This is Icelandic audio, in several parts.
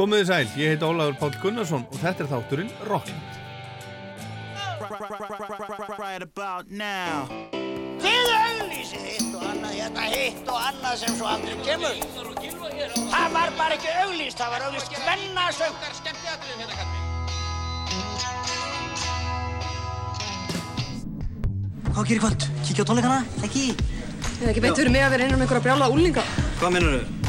Komiði sæl, ég heit Ólaður Pál Gunnarsson og þetta er þátturinn Rockland. Right about now Þið auglýsið hitt og annað, hérna hitt og annað sem svo aldrei kemur. Það var bara ekki auglýst, það var auglýst hvennasöng. Hvað gerir kvöld? Kíkja á tónleikana? Ekki? Það er ekki beint fyrir mig að vera innan um einhverja brjála úlinga. Hvað minnur þau?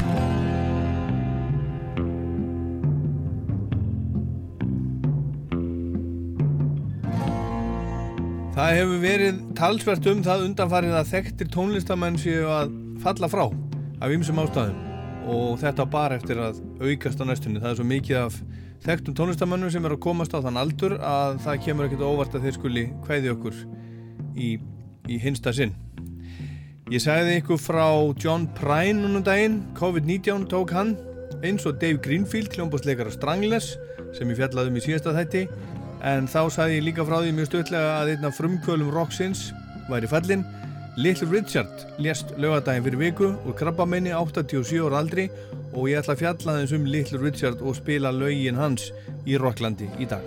Það hefur verið talsvert um það undanfarið að þekktir tónlistamenn séu að falla frá af ymsum ástæðum og þetta bara eftir að aukast á næstunni. Það er svo mikið af þekktum tónlistamennum sem er að komast á þann aldur að það kemur ekkert óvart að þeir skuli hvæði okkur í, í hinsta sinn. Ég sagði ykkur frá John Prine núna um daginn, COVID-19 tók hann eins og Dave Greenfield, hljómbásleikara Strangless sem ég fjallaði um í síðasta þætti en þá sagði ég líka frá því mjög stöðlega að einn af frumkvölum rocksins væri fallin Little Richard lést lögadaginn fyrir viku úr krabbamenni 87 ára aldri og ég ætla að fjalla þess um Little Richard og spila lögin hans í Rocklandi í dag.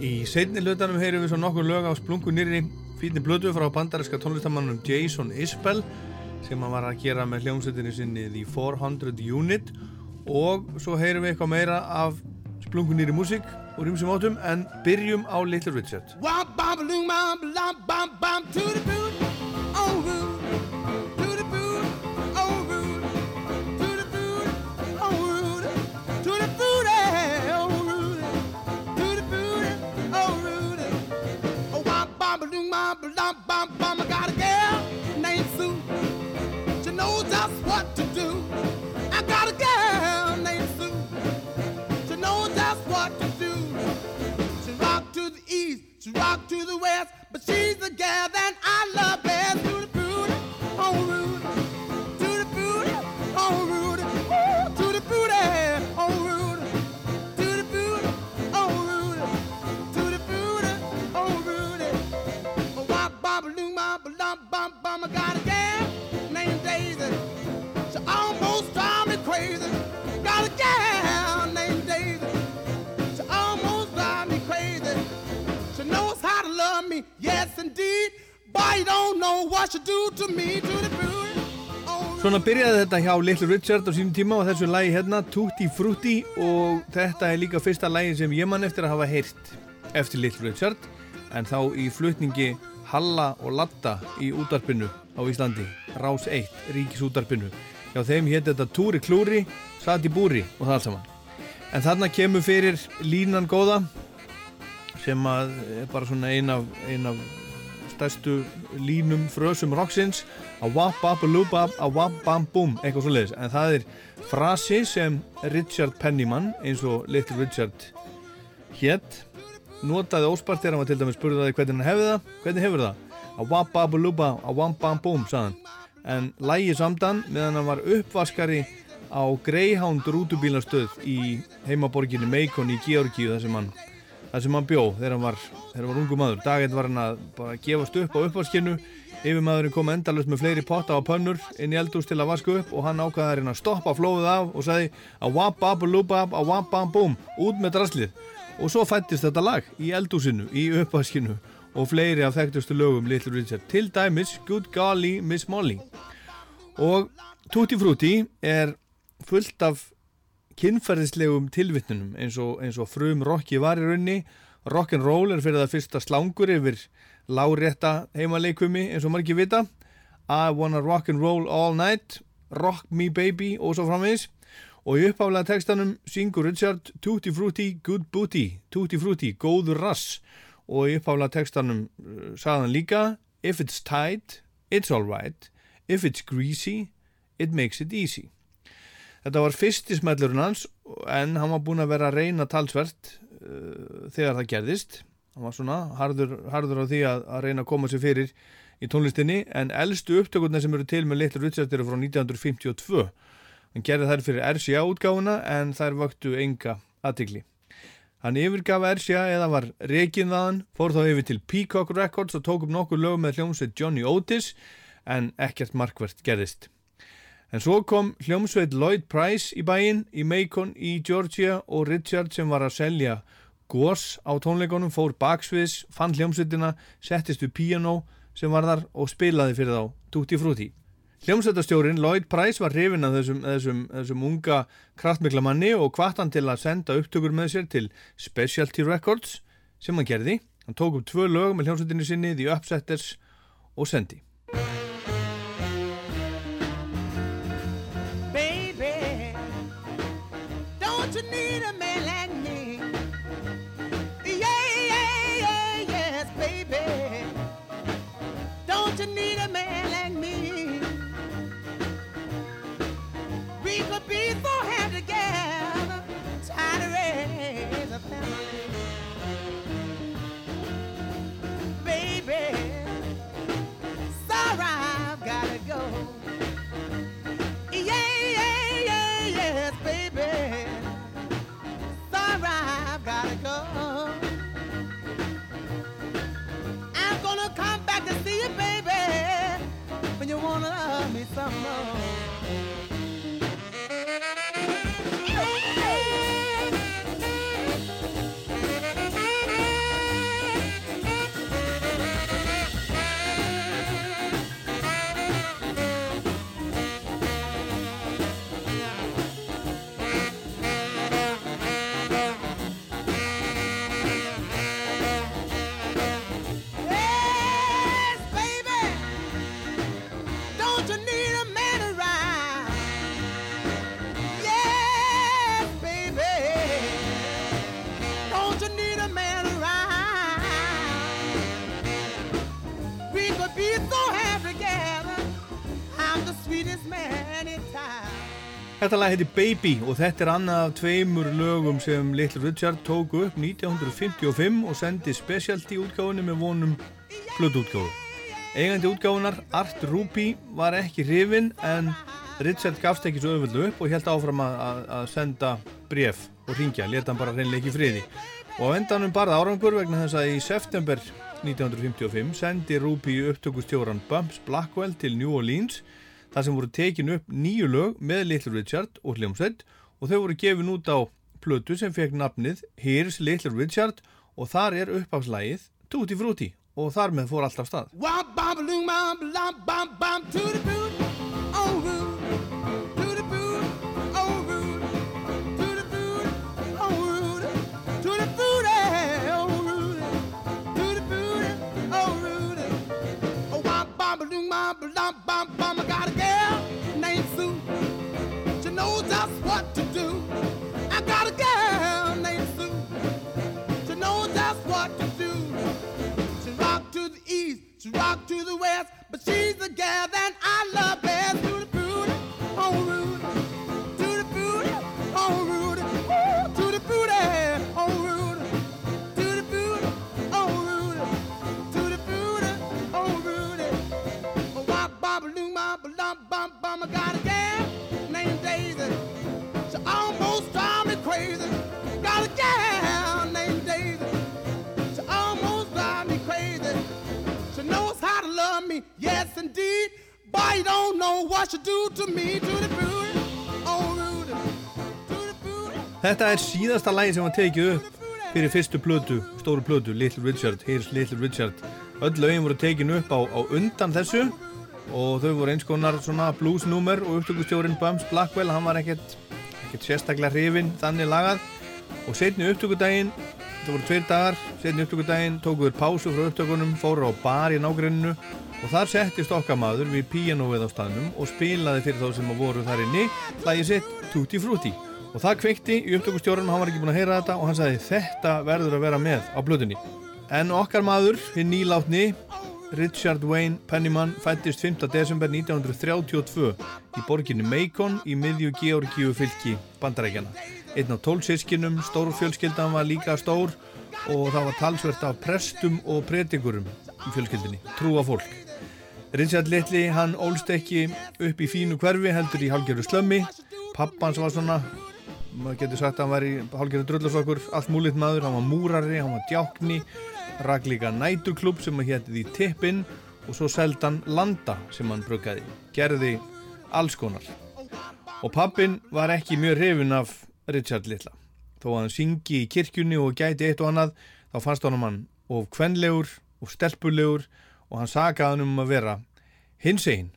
Í setni hlutanum heyrum við svo nokkur lög á splungu nýri fítni blödu frá bandaríska tónlistamannum Jason Isbell sem hann var að gera með hljómsveitinni sinni The 400 Unit og svo heyrum við eitthvað meira af splungu nýri músík úr ymsum átum en byrjum á Little Richard. Womp bom the west, but she's the gal that I love best. The booty, on Rudy, to the on Rudy, Ooh, to on Rudy, to the on Rudy, to the booty, on Rudy. Oh, wop, bop, loom, bop, lum, bum, bum. I got a gal named Daisy. She almost drive me crazy. Indeed. But you don't know what she do to me, to the booty. Svona byrjaði þetta hjá Little Richard á sínum tíma og þessu lagi hérna Tutti Frutti og þetta er líka fyrsta lagi sem ég man eftir að hafa heyrt eftir Little Richard en þá í flutningi Halla og Latta í útarpinu á Íslandi Rás 1, Ríkisútarpinu hjá þeim hétt þetta Túri Klúri Satt í búri og það allt saman en þarna kemur fyrir línan góða sem er bara svona ein af, ein af stærstu línum frösum rocksins að wap bap bap að wap bam boom eitthvað svo leiðis en það er frasi sem Richard Pennyman eins og Little Richard hétt notaði óspart þegar hann var til dæmis spurði það hvernig hann hefði það. Hvernig hefur það? Að wap bap bap að wap bam boom sagðan en lægi samdan meðan hann var uppvaskari á Greyhound rútubílastöð í heimaborginni Macon í Georgíu þar sem hann það sem hann bjó þegar hann var, þegar hann var ungu maður. Daginn var hann að bara gefast upp á uppvaskinu. Yfirmaðurinn kom endalust með fleiri potta á pönnur inn í eldús til að vaska upp og hann ákvaði að reyna að stoppa flóðið af og sagði að wap bap loop bap að wap bam boom út með draslið. Og svo fættist þetta lag í eldúsinu í uppvaskinu. Og fleiri af þekktustu lögum Little Richard. Til dæmis Good Golly Miss Molly. Og Tutti Frutti er fullt af kynferðislegum tilvittnunum eins og, eins og frum rocki var í raunni rock'n'roll er fyrir það fyrsta slangur yfir lárétta heimaleikumi eins og margir vita. I wanna rock'n'roll all night rock me baby og svo framvegis. Og í uppáflega textanum syngur Richard Tutti Frutti good booty Tutti Frutti góður rass. Og í uppáflega textanum uh, sagðan líka if it's tight it's alright if it's greasy it makes it easy Þetta var fyrsti smellurinn hans en hann var búinn að vera að reyna talsvert uh, þegar það gerðist. Hann var svona harður, harður á því að, að reyna að koma sér fyrir í tónlistinni en eldstu upptökurna sem eru til með Little Richard eru frá 1952. Hann gerði þær fyrir RCA útgáfuna en þær vöktu enga aðtikli. Hann yfirgaf RCA eða var reygin þaðan, fór þá yfir til Peacock Records og tók upp nokkur lög með hljómsveit Johnny Otis en ekkert markvert gerðist. En svo kom hljómsveit Lloyd Price í bæinn í Macon í Georgia og Richard sem var að selja gós á tónleikonum fór baksviðs, fann hljómsveitina, settist við piano sem var þar og spilaði fyrir þá Tutti Frutti. Hljómsveitastjórin Lloyd Price var hrifin af þessum, þessum, þessum unga kraftmikla manni og hvart hann til að senda upptökur með sér til Specialty Records sem hann gerði. Hann tók upp tvö lög með hljómsveitinu sinni, The Upsetters og Sendi. Love Þetta lag heiti Baby og þetta er annað af tveimur lögum sem Little Richard tók upp 1955 og sendi specialty útgáfunni með vonum flutútgáfu. Eigandi útgáfunar, Art Ruby, var ekki hrifin en Richard gafst ekki svo öðvöldu upp og held áfram að, að, senda bref og ringja, leta hann bara reynleiki í friði. Og á endanum barða árangur vegna þess að í september 1955 sendi Ruby upptökustjóran Bumps Blackwell til New Orleans þar sem voru tekin upp nýju lög með Little Richard og hljómsveit og þau voru gefin út á plötu sem fekk nafnið Here's Little Richard og þar er uppafslægið Tutti Frutti og þar með fór alltaf stað. Bum loom bum bum bum to the boot, the west, but she's the gal that I love best. The booty, oh Rudy, the booty, oh Rudy, to the oh Rudy, the booty, oh Rudy, the booty, oh Rudy. Oh, wop, bop, loom, bop, lump, bump, bum. I got a gal named Daisy. She almost drive me crazy. Got a gal love me, yes indeed. Boy, you don't know what she do to me, to the booty, oh Rudy, to the booty. Þetta er síðasta lagi sem var tekið upp fyrir fyrstu plötu, stóru plötu, Little Richard, Here's Little Richard. Öll lögin voru tekin upp á, á undan þessu og þau voru eins konar svona bluesnúmer og upptökustjórin Bums Blackwell, hann var ekkert, ekkert sérstaklega hrifin þannig lagað og setni upptökudaginn, það voru tveir dagar, setni upptökudaginn tókuður pásu frá upptökunum, fóru á bar í nágruninu og þar settist okkar maður við píanóið á staðnum og spilaði fyrir þá sem voru þar inni lagið sitt Tutti Frutti og það kveikti í upptökustjórunum, hann var ekki búinn að heyra þetta og hann sagði þetta verður að vera með á blöðunni en okkar maður, hinn nýlátni Richard Wayne Pennyman fættist 5. desember 1932 í borginni Macon í miðju Georgíu fylki bandarækjana einn af tólsískinum, stór fjölskyldan var líka stór og það var talsvert af prestum og predikurum í fjölskyldinni, trúa fólk. Richard Little, hann ólst ekki upp í fínu hverfi, heldur í hálgjöru slömmi. Pappans var svona maður getur sagt að hann var í hálgjöru drullasokkur allt múlitt maður, hann var múrari, hann var djákni rak líka næturklub sem að hétti því Tippin og svo seldan Landa sem hann bruggaði gerði alls konar. Og pappin var ekki mjög hrifin af Richard Little. Þó að hann syngi í kirkjunni og gæti eitt og annað, þá fannst honum hann of kvenlegur og stelpulegur og hann sagaði um að vera hins einn.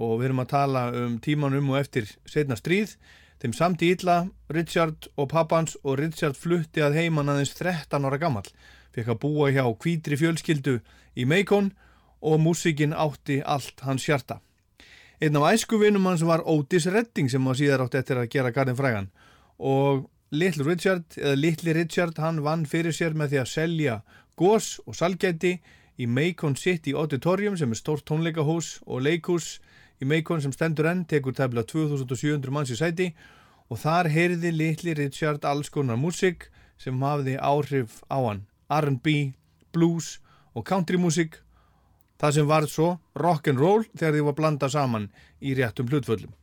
Og við erum að tala um tíman um og eftir setna stríð. Þeim samt í illa, Richard og pappans og Richard flutti að heiman aðeins 13 ára gammal. Fekk að búa hjá kvítri fjölskyldu í Macon og músikin átti allt hans hjarta. Einn af æskuvinum hans var Otis Redding sem á síðar átti eftir að gera garðin frægan og Little Richard, eða Little Richard, hann vann fyrir sér með því að selja gós og salgæti í Macon City Auditorium sem er stórt tónleikahús og leikhús í Macon sem stendur enn, tekur tæmla 2700 manns í sæti. Og þar heyrði Little Richard alls konar músik sem hafði áhrif á hann, R&B, blues og country músik Það sem var svo rock'n'roll þegar því var blanda saman í réttum hlutföllum.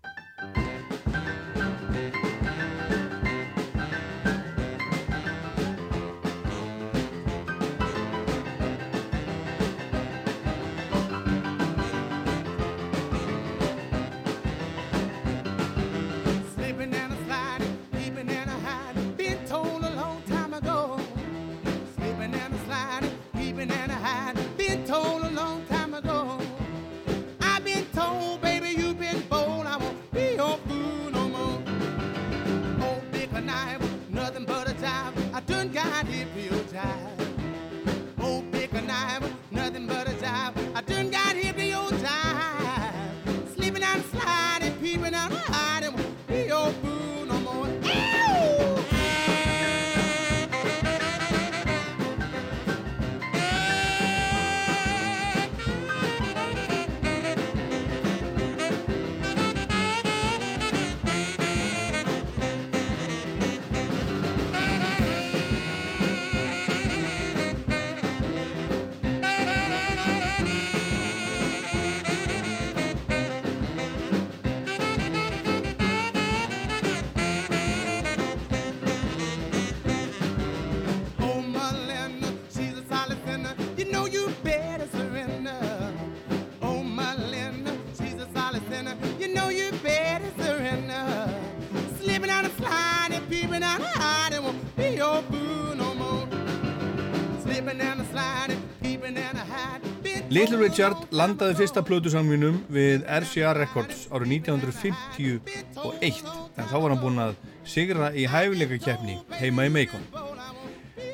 Landaði fyrsta plötusamvinum við RCA Records árið 1951 en þá var hann búinn að sigra í hæfileika keppni heima í Macon.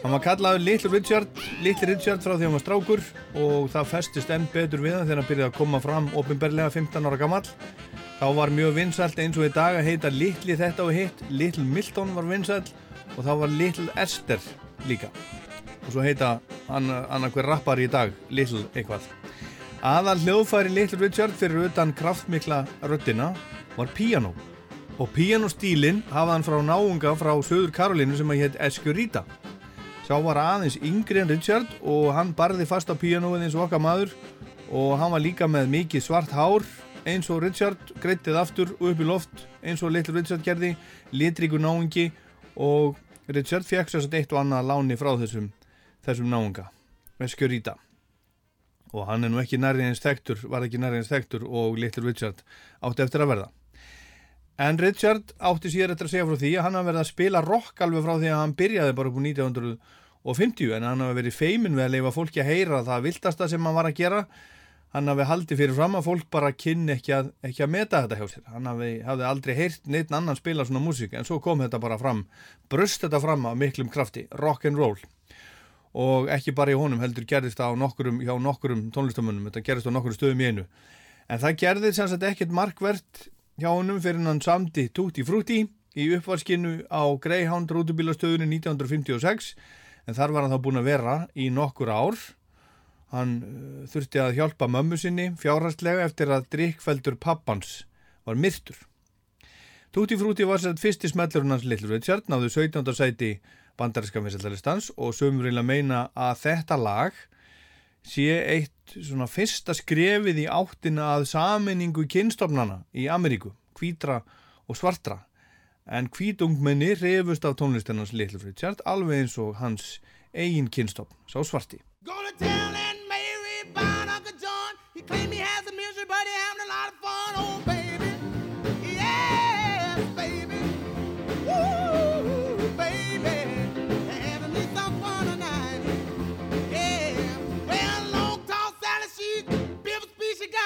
Hann var kallaður Little Richard, Little Richard frá því hann var strákur og það festist enn betur við hann þegar hann byrjaði að koma fram ofinberlega 15 ára gammal. Þá var mjög vinsælt eins og í dag að heita Little þetta og hitt, Little Milton var vinsælt og þá var Little Esther líka og svo heita annarkver rappar í dag Little eitthvað aðal hljóðfæri Little Richard fyrir utan kraftmikla röddina var piano og pianostílin hafa hann frá náunga frá Söður Karolínu sem að hétt Eskurita. Sá var aðeins yngri en Richard og hann barði fast á pianoið eins og okkar maður. Og hann var líka með mikið svart hár eins og Richard greittið aftur og upp í loft eins og Little Richard gerði litríku náungi. Og Richard fekk sér satt eitt og annað láni frá þessum þessum náunga. Eskurita og hann er nú ekki nærri eins þektur var ekki nærri eins þektur og Little Richard átti eftir að verða. En Richard átti síðar eftir að segja frá því að hann hafi verið að spila rock alveg frá því að hann byrjaði bara upp úr 1950 en hann hafi verið feimin við að leifa fólki að heyra það viltasta sem hann var að gera. Hann hafi haldið fyrir fram að fólk bara kynni ekki að, ekki að meta þetta hjá sér. Hann hafi, hafi aldrei heyrt neitt annan spila svona músík en svo kom þetta bara fram brust þetta fram af miklum krafti. Rock and roll og ekki bara í honum heldur gerðist það á nokkurum, hjá nokkurum tónlistamunum, þetta gerðist á nokkurum stöðum í einu. En það gerðist sem sagt ekkert markvert hjá honum fyrir hann samti Tutti Frutti í uppvarskinu á Greyhound rútubílastöðunni 1956 en þar var hann þá búin að vera í nokkur ár. Hann uh, þurfti að hjálpa mömmu sinni fjárhastlega eftir að drikkfeldur pappans var myrtur. Tutti Frutti var sér fyrsti smellurinn hans Little Richard náðu 17. sæti bandarinska vinsaldalistans og sömur að meina að þetta lag sé eitt svona fyrsta skrefið í áttina að saminningu kynstofnana í Ameríku, hvítra og svartra en hvítungmenni reyfust af tónlistinans Little Richard alveg eins og hans eigin kynstofn, sá svarti Gonna tell Aunt Mary about Uncle John. He claim he has a misery, but he having a lot of fun. Oh, baby.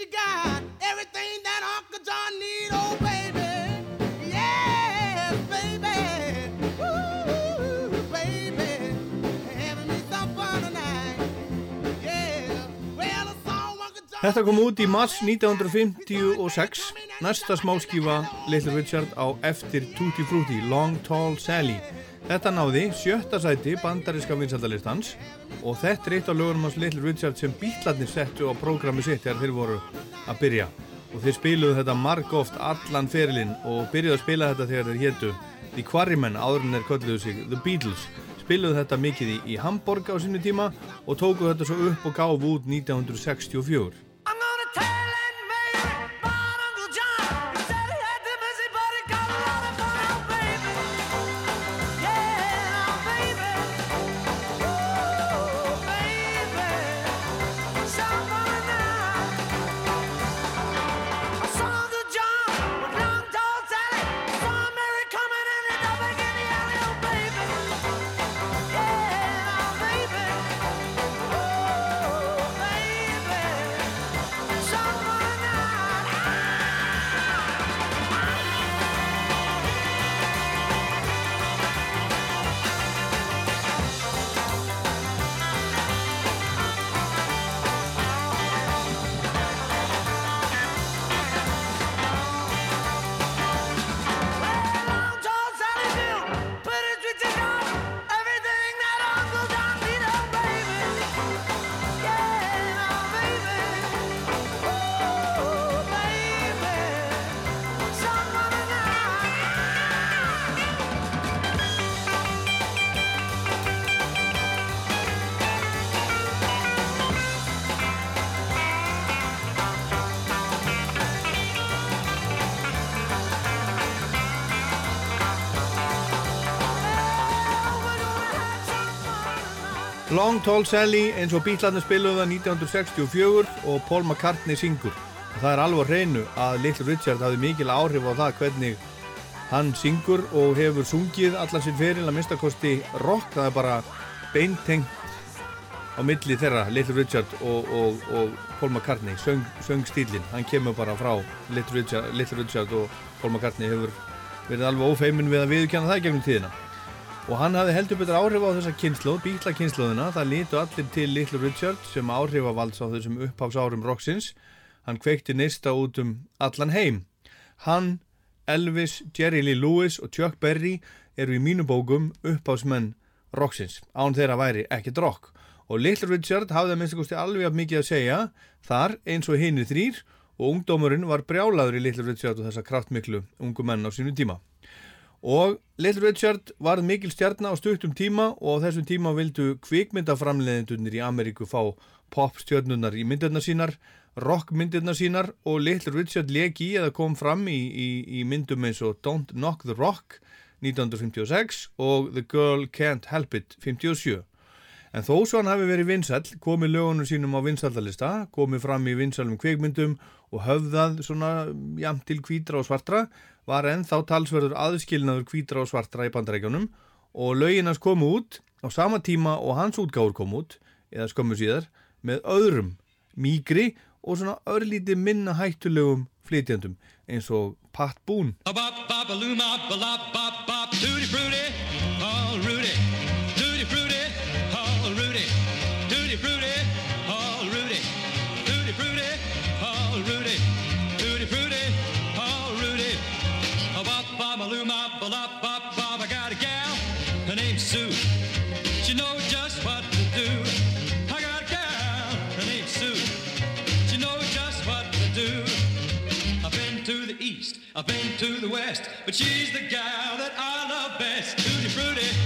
Speechy got everything that Uncle John need, oh baby. Yes, baby. Ooh, baby. Having me some fun tonight. Yeah. Well, a song Uncle John Þetta kom út í mars 1956, næsta smáskífa Little Richard á eftir Tutti Frutti, Long Tall Sally. Þetta náði sjötta sæti bandaríska vinsaldalistans og þetta er eitt af lögunum hans Little Richard sem bítlarnir settu á prógrami sitt þegar þeir voru að byrja. Og þeir spiluðu þetta marg oft allan ferilinn og byrjuðu að spila þetta þegar þeir hétu The Quarrymen áður en þeir kölluðu sig The Beatles. Spiluðu þetta mikið í, í Hamburg á sínu tíma og tóku þetta svo upp og gáfu út 1964. Long Tall Sally eins og bítlarnir spiluðu það 1964 og Paul McCartney syngur. Það er alveg hreinu að Little Richard hafði mikil áhrif á það hvernig hann syngur og hefur sungið allar sinn feril að minnstakosti rock. Það er bara beintengt á milli þeirra Little Richard og, og, og Paul McCartney, söng, söngstílinn. Hann kemur bara frá Little Richard, Little Richard og Paul McCartney hefur verið alveg ófeimin við að viðkjanna það gegnum tíðina. Og hann hafði heldur betur áhrif á þessa kynnslóð, bíla kynnslóðina. Það lítu allir til Little Richard sem áhrifavalds á þessum uppháfsárum rocksins. Hann kveikti neista út um allan heim. Hann, Elvis, Jerry Lee Lewis og Chuck Berry eru í mínu bókum upphásmenn rocksins. Án þeirra væri ekkert rock. Og Little Richard hafði að minnst kosti alveg mikið að segja þar eins og hinni þrýr og ungdómurinn var brjálaður í Little Richard og þessa kraftmiklu ungu menn á sínu tíma. Og Little Richard varð mikil stjarnar á stuttum tíma og á þessum tíma vildu kvikmyndaframleðendunir í Ameríku fá popstjörnunar í myndirna sínar, rockmyndirna sínar og Little Richard leki í eða kom fram í, í, í myndum eins og Don't Knock the Rock 1956 og The Girl Can't Help It 57. En þó svo hann hafi verið vinsall, komið lögunum sínum á vinsaldalista, komið fram í vinsalum kveikmyndum og höfðað svona jamt til hvítra og svartra, var ennþá talsverður aðskilnaður hvítra og svartra í bandarækjunum og lögin hans komu út á sama tíma og hans útgáfur kom út, eða skömmu síðar, með öðrum, mýgri og svona örlíti minna hættulegum flytjandum eins og Pat Boone. ba maluma ba la bop ba. I got a gal, her name's Sue. She knows just what to do. I got a gal, her name's Sue. She knows just what to do. I've been to the east, I've been to the west, but she's the gal that I love best. Tutti fruity.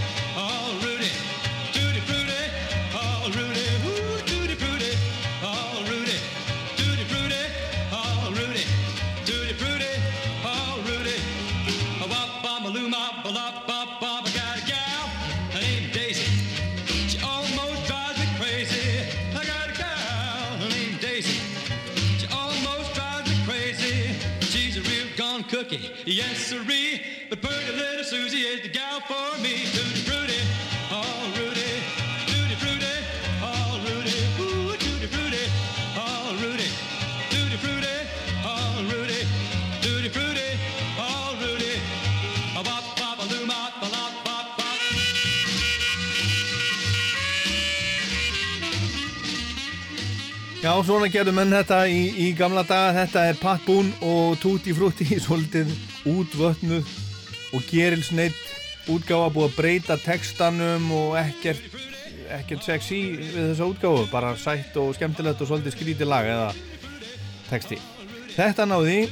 Yes sirree. But pretty little Susie is the gal for me. Já, svona gerðu menn þetta í, í gamla daga. Þetta er Pat Boone og Tutti Frutti svolítið útvötnuð og gerilsneitt útgáfa búið að breyta textanum og ekkert, ekkert sexy við þessa útgáfu. Bara sætt og skemmtilegt og svolítið skrítið lag eða texti. Þetta náði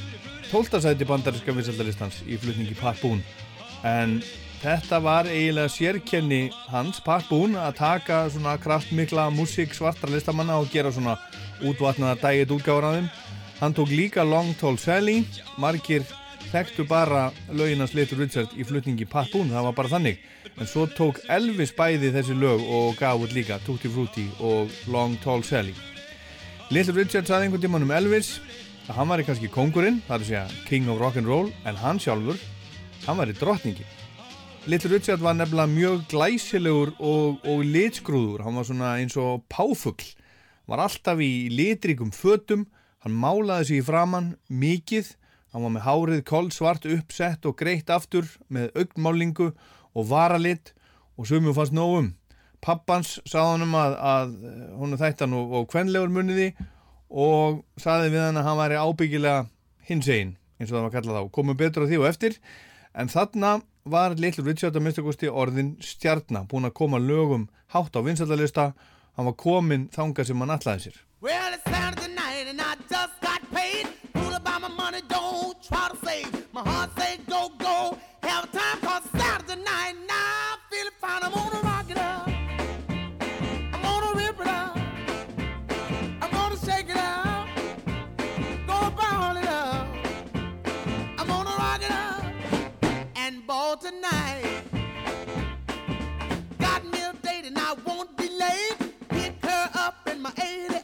12. sæti bandaríska vinsaldalistans í flutningi Pat Boone. En þetta var eiginlega sérkenni hans, Pat Boone, að taka svona kraftmikla músík svartra listamanna og gera svona útvatnaða dægit þeim. Hann tók líka Long Tall Sally, margir þekktu bara löginans Little Richard í flutningi Pat Boone, það var bara þannig. En svo tók Elvis bæði þessi lög og gaf út líka Tutti Frutti og Long Tall Sally. Little Richard saði einhvern tímann um Elvis að hann væri kannski kongurinn, það er að segja King of Rock'n'Roll, en hann sjálfur, hann væri drottningi. Little Richard var nefnilega mjög glæsilegur og, og litskrúður, hann var svona eins og páfugl, hann var alltaf í litrikum fötum, hann málaði sig í framann mikið, hann var með hárið kolsvart uppsett og greitt aftur með augnmálingu og varalit. Og sumum fannst nógum. Pappans sagði honum að, að hún þættan og, og kvenlegur muniði og sagði við hann að hann væri ábyggilega hinsegin eins og það var kallað á, komum betur á því og eftir. En þarna var Little Richard að minnstakosti orðin stjarnar búin að koma lögum hátt á vinsaldalista hann var komin þangað sem hann allaði sér Well, it's Saturday night and I just got paid. Fool about my money, don't try to save. My heart say go, go. Have time cause Saturday night now. I feel it fine. I'm gonna rock it won't be late. Pick her up in my 88.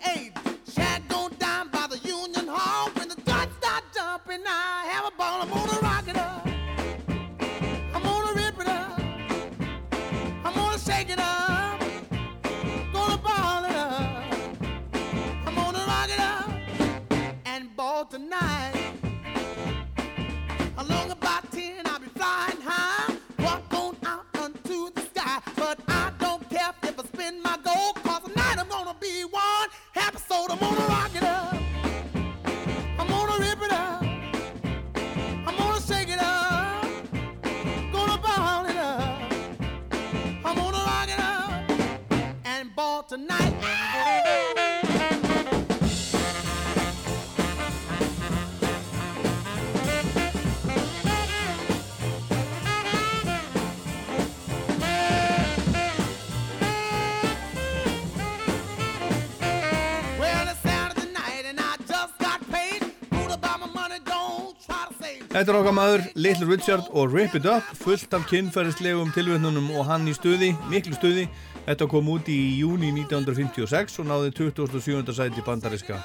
Þetta er okkar maður Little Richard og Rip It Up fullt af kynferðislegum tilvöndunum og hann í stuði, miklu stuði Þetta kom út í júni 1956 og náði 27. sæti bandariska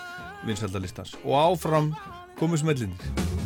vinsaldalistans og áfram komu smellinir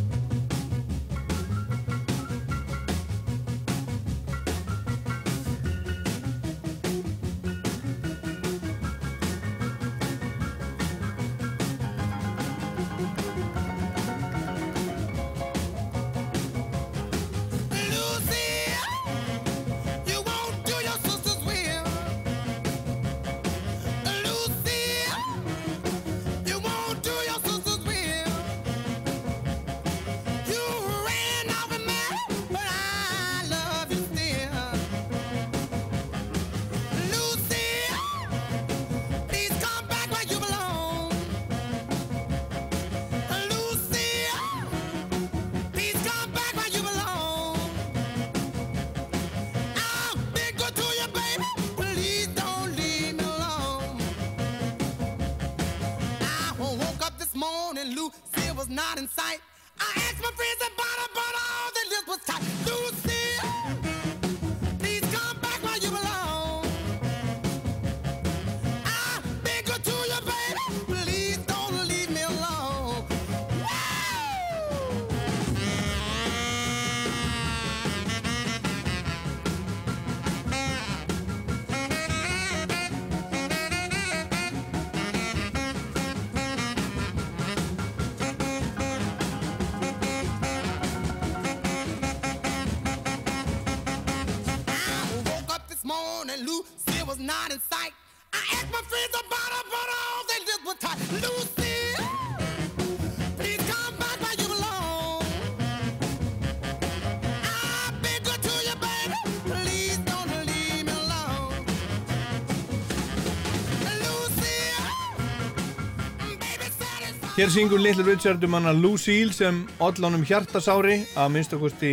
Hér syngur Little Richard um hana Lucille sem ollanum hjartasári að minnstakosti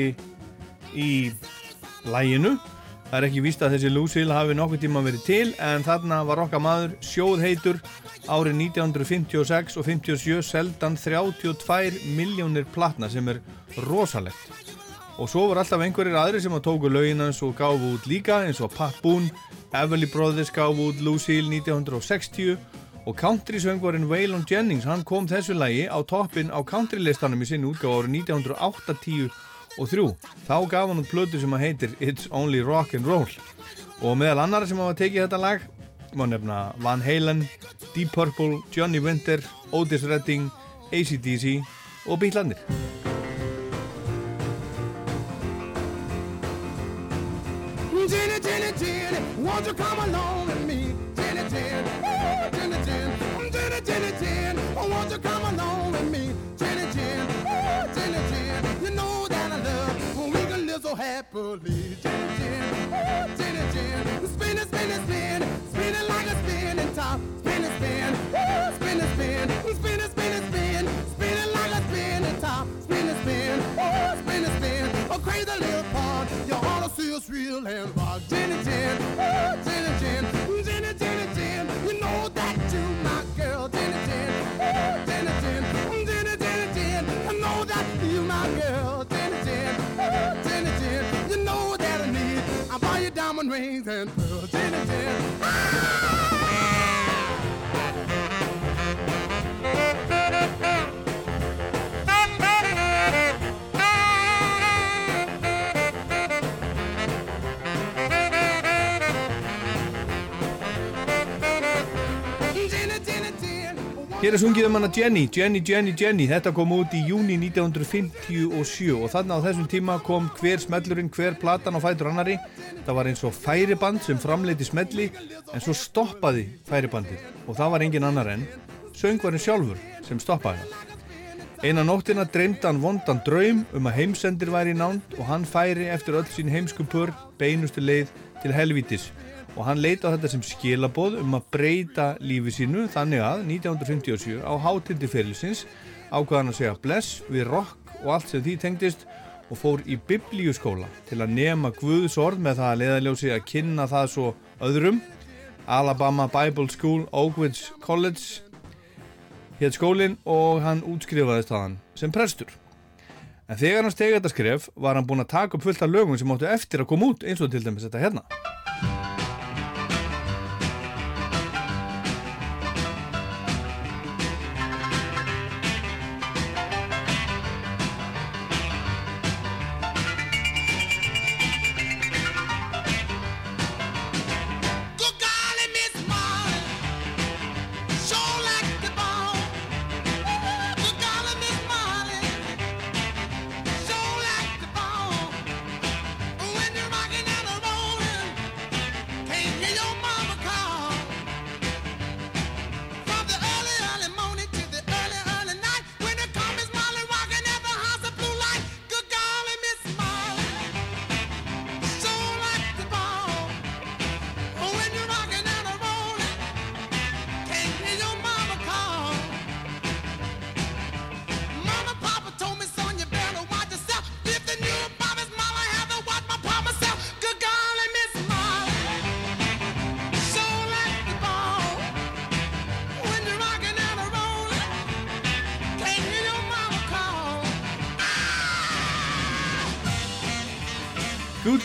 í læginu. Það er ekki víst að þessi Lucille hafi nokkuð tíma verið til en þarna var okkar maður sjóðheitur árið 1956 og 57 seldan 32 miljónir platna sem er rosalegt. Og svo var alltaf einhverjir aðri sem að tóku lögin hans og gáfu út líka eins og Pat Boone, Everly Brothers gáfu út Lucille 1960 og country-söngvarinn Waylon Jennings hann kom þessu lagi á toppin á countrylistanum í sinni útgáfa árið 1980 og 3. Þá gaf hann út plötu sem að heitir It's Only Rock and Roll og meðal annara sem hafa tekið þetta lag má nefna Van Halen, Deep Purple, Johnny Winter, Otis Redding, AC/DC og Bílandir. Jenny, Jenny, Jenny, won't you come along come along with me? Jenny, Jenny, oh, Jenny, Jenny, you know that I love when we can live so happily. Jenny, oh, Jenny, like a spinning top. Oh, like a spinning top. Spin, oh, spin it, spin, a oh, oh, crazy little. You see us and oh, Jenny, Jenny, Jenny, Jenny, you know that you I know that you my girl. Jenny, Jenny, you know that I need. I buy you diamond rings and Hér er sungið um hana Jenny, Jenny, Jenny, Jenny. Þetta kom út í júni 1957 og þarna á þessum tíma kom hver smellurinn, hver platan á fætur annari. Það var eins og færiband sem framleiti smelli en svo stoppaði færibandið og það var engin annar en söngvarinn sjálfur sem stoppaði það. Eina nóttina dreymdi hann vondan draum um að heimsendir væri í nánd og hann færi eftir öll sín heimsku pör beinustu leið til helvítis og hann leita þetta sem skilaboð um að breyta lífi sínu þannig að 1957 á hátindi fyrirlisins ákvaðan að segja bless við rock og allt sem því tengdist og fór í biblíuskóla til að nema Guðs orð með það að leiðaljósi að kynna það svo öðrum Alabama Bible School Oakwood College hétt skólinn og hann útskrifaðist þaðan sem prestur. En þegar hann stegi þetta skref var hann búinn að taka upp fullt af lögum sem áttu eftir að koma út eins og til dæmis þetta hérna.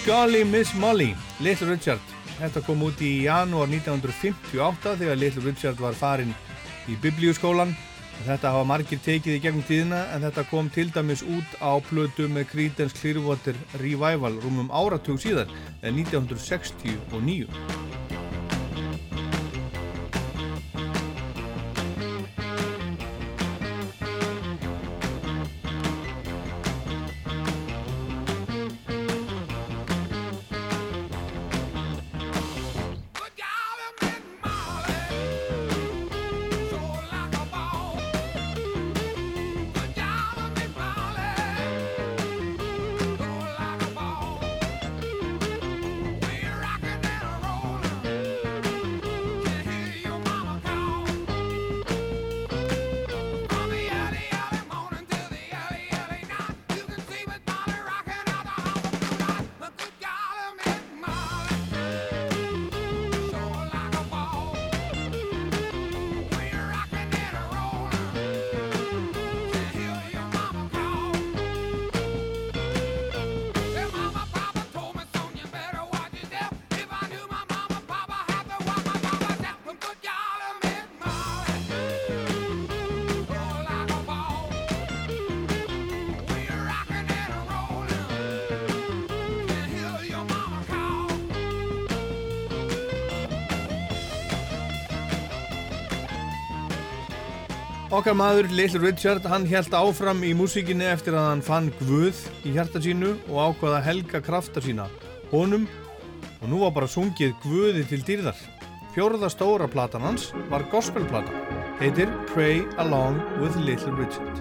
Golly Miss Molly, Little Richard. Þetta kom út í janúar 1958 þegar Little Richard var farinn í biblíuskólan. Þetta hafa margir tekið í gegnum tíðina en þetta kom til dæmis út á plötu með Creedence Clearwater Revival rúmum áratug síðar, eða 1969. Okkar maður, Little Richard, hann held áfram í músíkinni eftir að hann fann Guð í hjarta sínu og ákvaða helga krafta sína honum. Og nú var bara sungið Guði til dýrðar. Fjórða stóra platan hans var gospelplata, heitir Pray Along with Little Richard.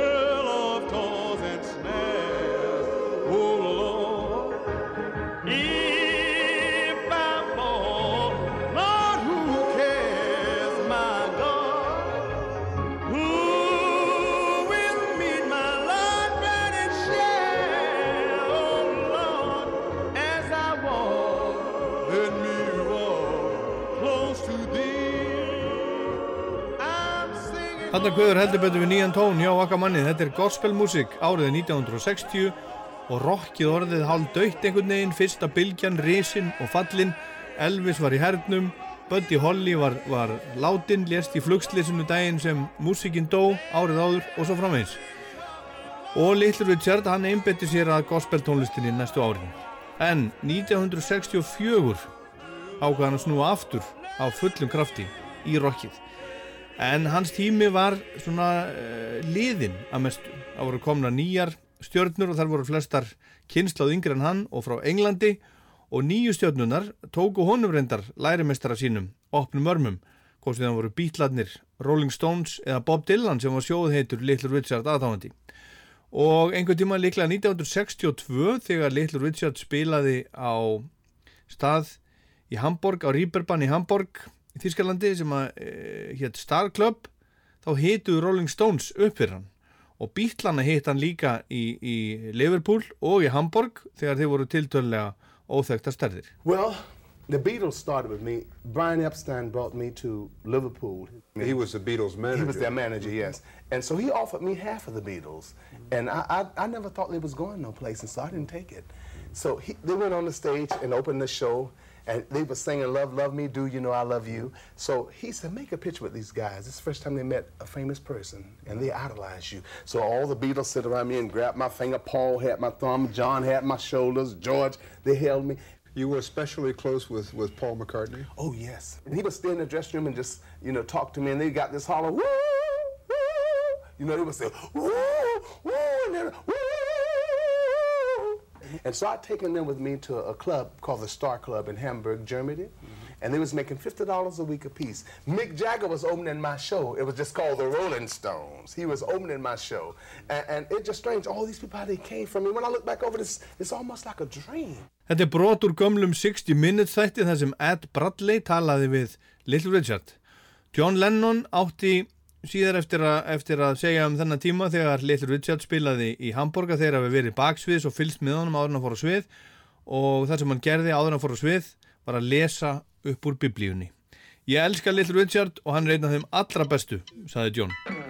world Þarna guður heldur betur við nýjan tón hjá okkar manni. Þetta er gospelmusik árið 1960 og rockið orðið hálf döytt einhvern veginn. Fyrsta bylgjan, risinn og fallin. Elvis var í hernum, Buddy Holly var, var látin, lést í flugslýsinu daginn sem músikinn dó árið áður og svo framvegis. Og Little Richard, hann einbetti sér að gospeltónlistinni næstu árin. En 1964 ákvað hann að snúa aftur á fullum krafti í rockið. En hans tími var svona uh, liðin að mestu. Það voru komna nýjar stjörnur og þar voru flestar kynsláð yngri en hann og frá Englandi og nýju stjörnunar tóku honum reyndar lærimestara sínum, opnum örmum, hvort sem það voru Beatlarnir, Rolling Stones eða Bob Dylan sem var sjóðheitur Little Richard aðtáðandi. Og einhvern tíma líklega 1962 þegar Little Richard spilaði á stað í Hamburg, á Rýberbann í Hamburg í Þískalandi sem að e, hétt Star Club þá hituðu Rolling Stones upp fyrir hann og Beatlana hitt hann líka í, í Liverpool og í Hamburg þegar þeir voru tiltölulega óþekta stærðir. Well, the Beatles started with me. Brian Epstein brought me to Liverpool. He was the Beatles manager. He was their manager, yes. And so he offered me half of the Beatles. And I, I, I never thought they was going no place, and so I didn't take it. So he, they went on the stage and opened the show, and they were singing Love, Love Me, Do You Know I Love You. So he said, make a picture with these guys. It's the first time they met a famous person, and they idolize you. So all the Beatles sit around me and grabbed my finger. Paul had my thumb, John had my shoulders, George, they held me. You were especially close with, with Paul McCartney? Oh, yes. And he would stay in the dressing room and just, you know, talk to me, and they got this holler, woo, woo. You know, they would say, woo, woo, and then, woo. And so I'd taken them with me to a club called the Star Club in Hamburg, Germany. And they was making $50 a week apiece. Mick Jagger was opening my show. It was just called the Rolling Stones. He was opening my show. And, and it's just strange, all these people, how they came from me. When I look back over this, it's almost like a dream. Þetta er brot úr gömlum 60 Minutes þætti þar sem Ed Bradley talaði við Little Richard. John Lennon átti síðar eftir að, eftir að segja um þennan tíma þegar Little Richard spilaði í Hamburga þegar við verið baksviðs og fylgst með honum áður en að fóra svið og það sem hann gerði áður en að fóra svið var að lesa upp úr biblíunni. Ég elska Little Richard og hann er einn af þeim allra bestu, saði John.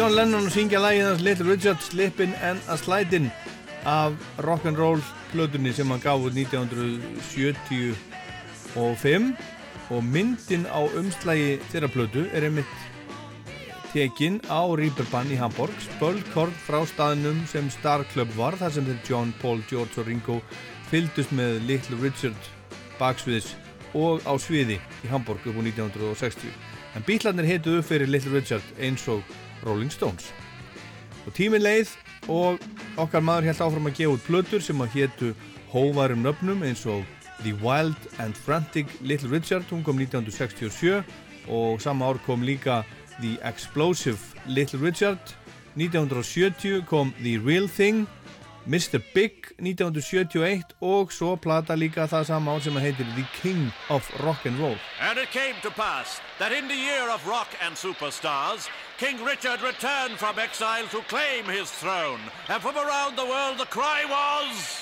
John Lennon að syngja lagið hans Little Richard Slippin' and a Slidin' af rock'n'roll plötunni sem hann gaf út 1975 og myndin á umslægi þeirra plötu er einmitt tekin á Reeperbahn í Hamburg spölkort frá staðnum sem Star Club var þar sem þeir John, Paul, George og Ringo fylgdust með Little Richard baksviðis og á sviði í Hamburg upp á 1960 en bílarnir heituð upp fyrir Little Richard eins og Rolling Stones. Og tíminn leið og okkar maður held áfram að gefa út plötur sem að hétu hóvarum nöfnum eins og The Wild and Frantic Little Richard hún kom 1967 og sama ár kom líka The Explosive Little Richard. 1970 kom The Real Thing Mr. Big 1971 og svo plata líka það sama ár sem að heitir The King of Rock'n'Roll And it came to pass that in the year of rock and superstars, King Richard returned from exile to claim his throne. And from around the world the cry was...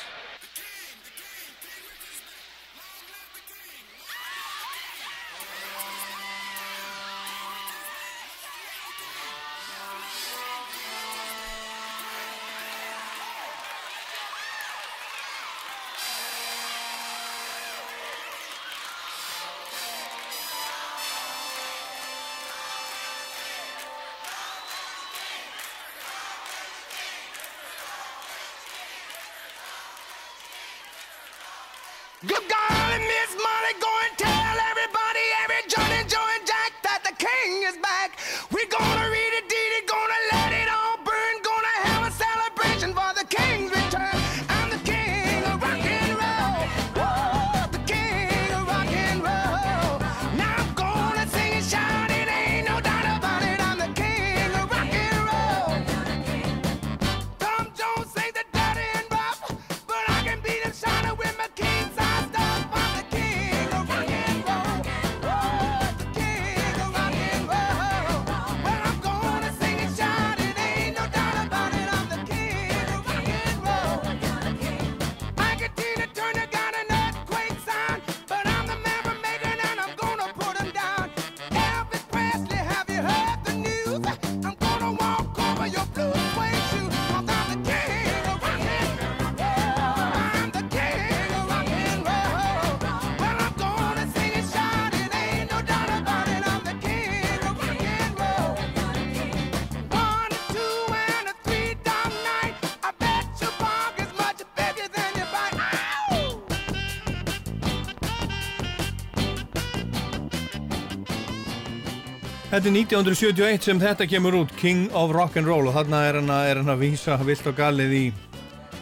Þetta er 1971 sem þetta kemur út, King of Rock'n'Roll og þarna er hann, að, að vísa vilt og galið í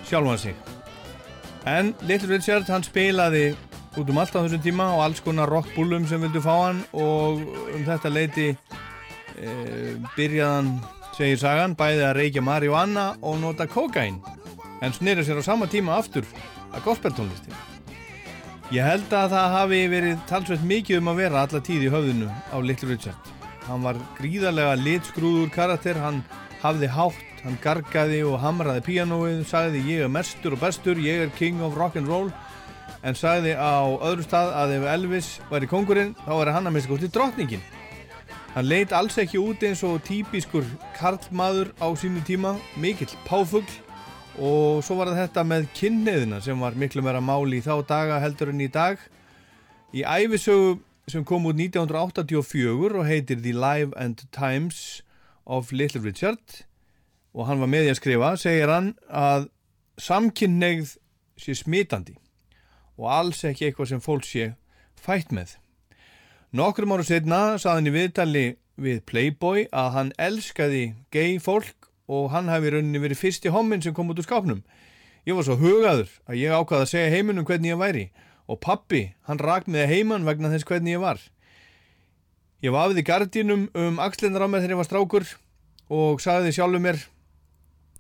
sjálfan sig. En Little Richard hann spilaði út um allt á þessum tíma og alls konar rockbúlum sem vildu fá hann og um þetta leiti e, byrjaðan, segir sagan, bæði að reykja marihuana og nota kokain en snýra sér á sama tíma aftur að gospeltónlisti. Ég held að það hafi verið talsveit mikið um að vera alla tíð í höfðinu á Little Richard. Hann var gríðarlega litskrúður karakter, hann hafði hátt, hann gargaði og hamraði píanóið, sagði ég er mestur og bestur, ég er king of rock'n'roll en sagði á öðru stað að ef Elvis væri kongurinn þá væri hann að mista gótt í drottningin. Hann leit alls ekki út eins og típiskur karlmaður á sínu tíma, mikill páfugl og svo var þetta með kynneðina sem var miklu meira máli í þá daga heldur en í dag. Í æfisögu sem kom út 1984 og heitir The Life and Times of Little Richard og hann var með í að skrifa, segir hann að samkynneigð sé smitandi og alls ekki eitthvað sem fólk sé fætt með. Nokkrum ára setna sað hann í viðtali við Playboy að hann elskaði gay fólk og hann hafi rauninni verið fyrsti hommin sem kom út úr skápnum. Ég var svo hugaður að ég ákvaði að segja heiminum hvernig ég væri og pappi, hann rak með heimann vegna þess hvernig ég var. Ég vafði gardínum um axlinnar á mér þegar ég var strákur og sagði sjálfur mér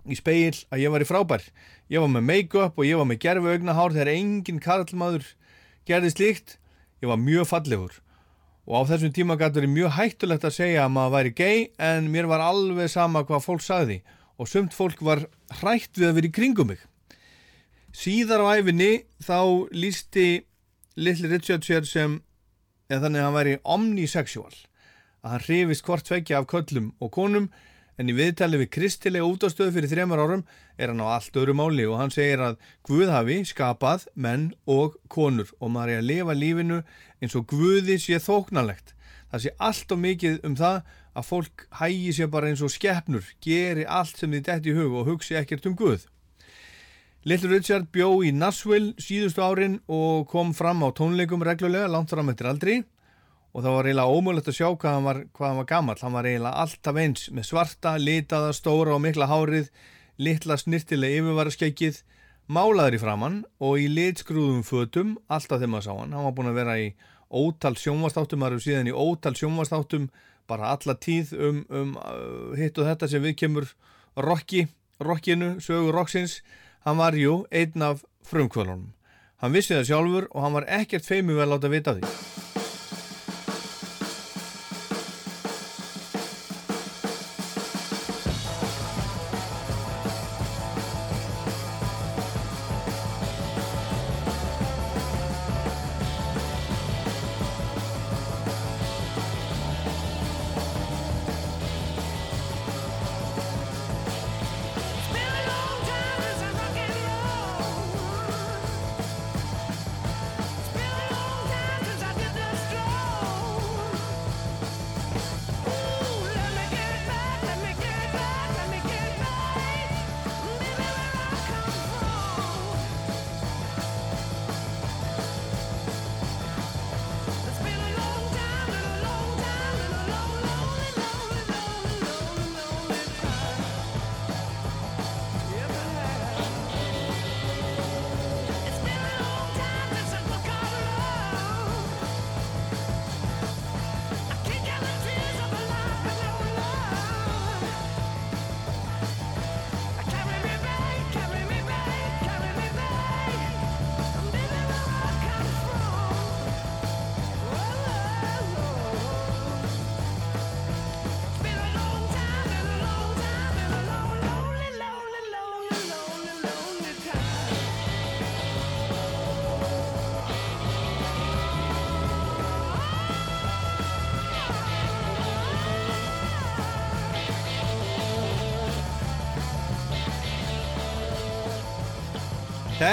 í speil að ég var í frábær. Ég var með make-up og ég var með gerfi augnahár þegar engin karlmaður gerði slíkt. Ég var mjög fallegur og á þessum tíma gæti verið mjög hættulegt að segja að maður væri gay en mér var alveg sama hvað fólk sagði og sumt fólk var hrætt við að vera í kringum mig. Síðar á æfinni þá lísti Little Richard sér sem eða þannig að hann væri omnisexual að hann hrifist hvort tvekja af köllum og konum en í viðtali við kristilega útastöðu fyrir þremar árum er hann á allt öðru máli og hann segir að Guð hafi skapað menn og konur og maður er að lifa lífinu eins og Guði sé þóknalegt. Það sé allt og mikið um það að fólk hægi sér bara eins og skeppnur, geri allt sem þið dætt í hug og hugsi ekkert um Guð. Little Richard bjó í Nashville síðustu árin og kom fram á tónleikum reglulega langt fram eftir aldri og það var eiginlega ómögulegt að sjá hvað hann var, hvað hann var gammal. Hann var eiginlega alltaf eins með svarta, litaða, stóra og mikla hárið, litla snirtilega yfirvararskekkið, málaður í framann og í litskrúðum fötum, alltaf þegar maður sá hann. Hann var búin að vera í ótal sjónvastáttum, maður hefur síðan í ótal sjónvastáttum, bara alla tíð um, um uh, hitt og þetta sem við kemur rocki, rockinu, sögur rocksins. Hann var jú einn af frumkvölunum. Hann vissi það sjálfur og hann var ekkert átt að vita því.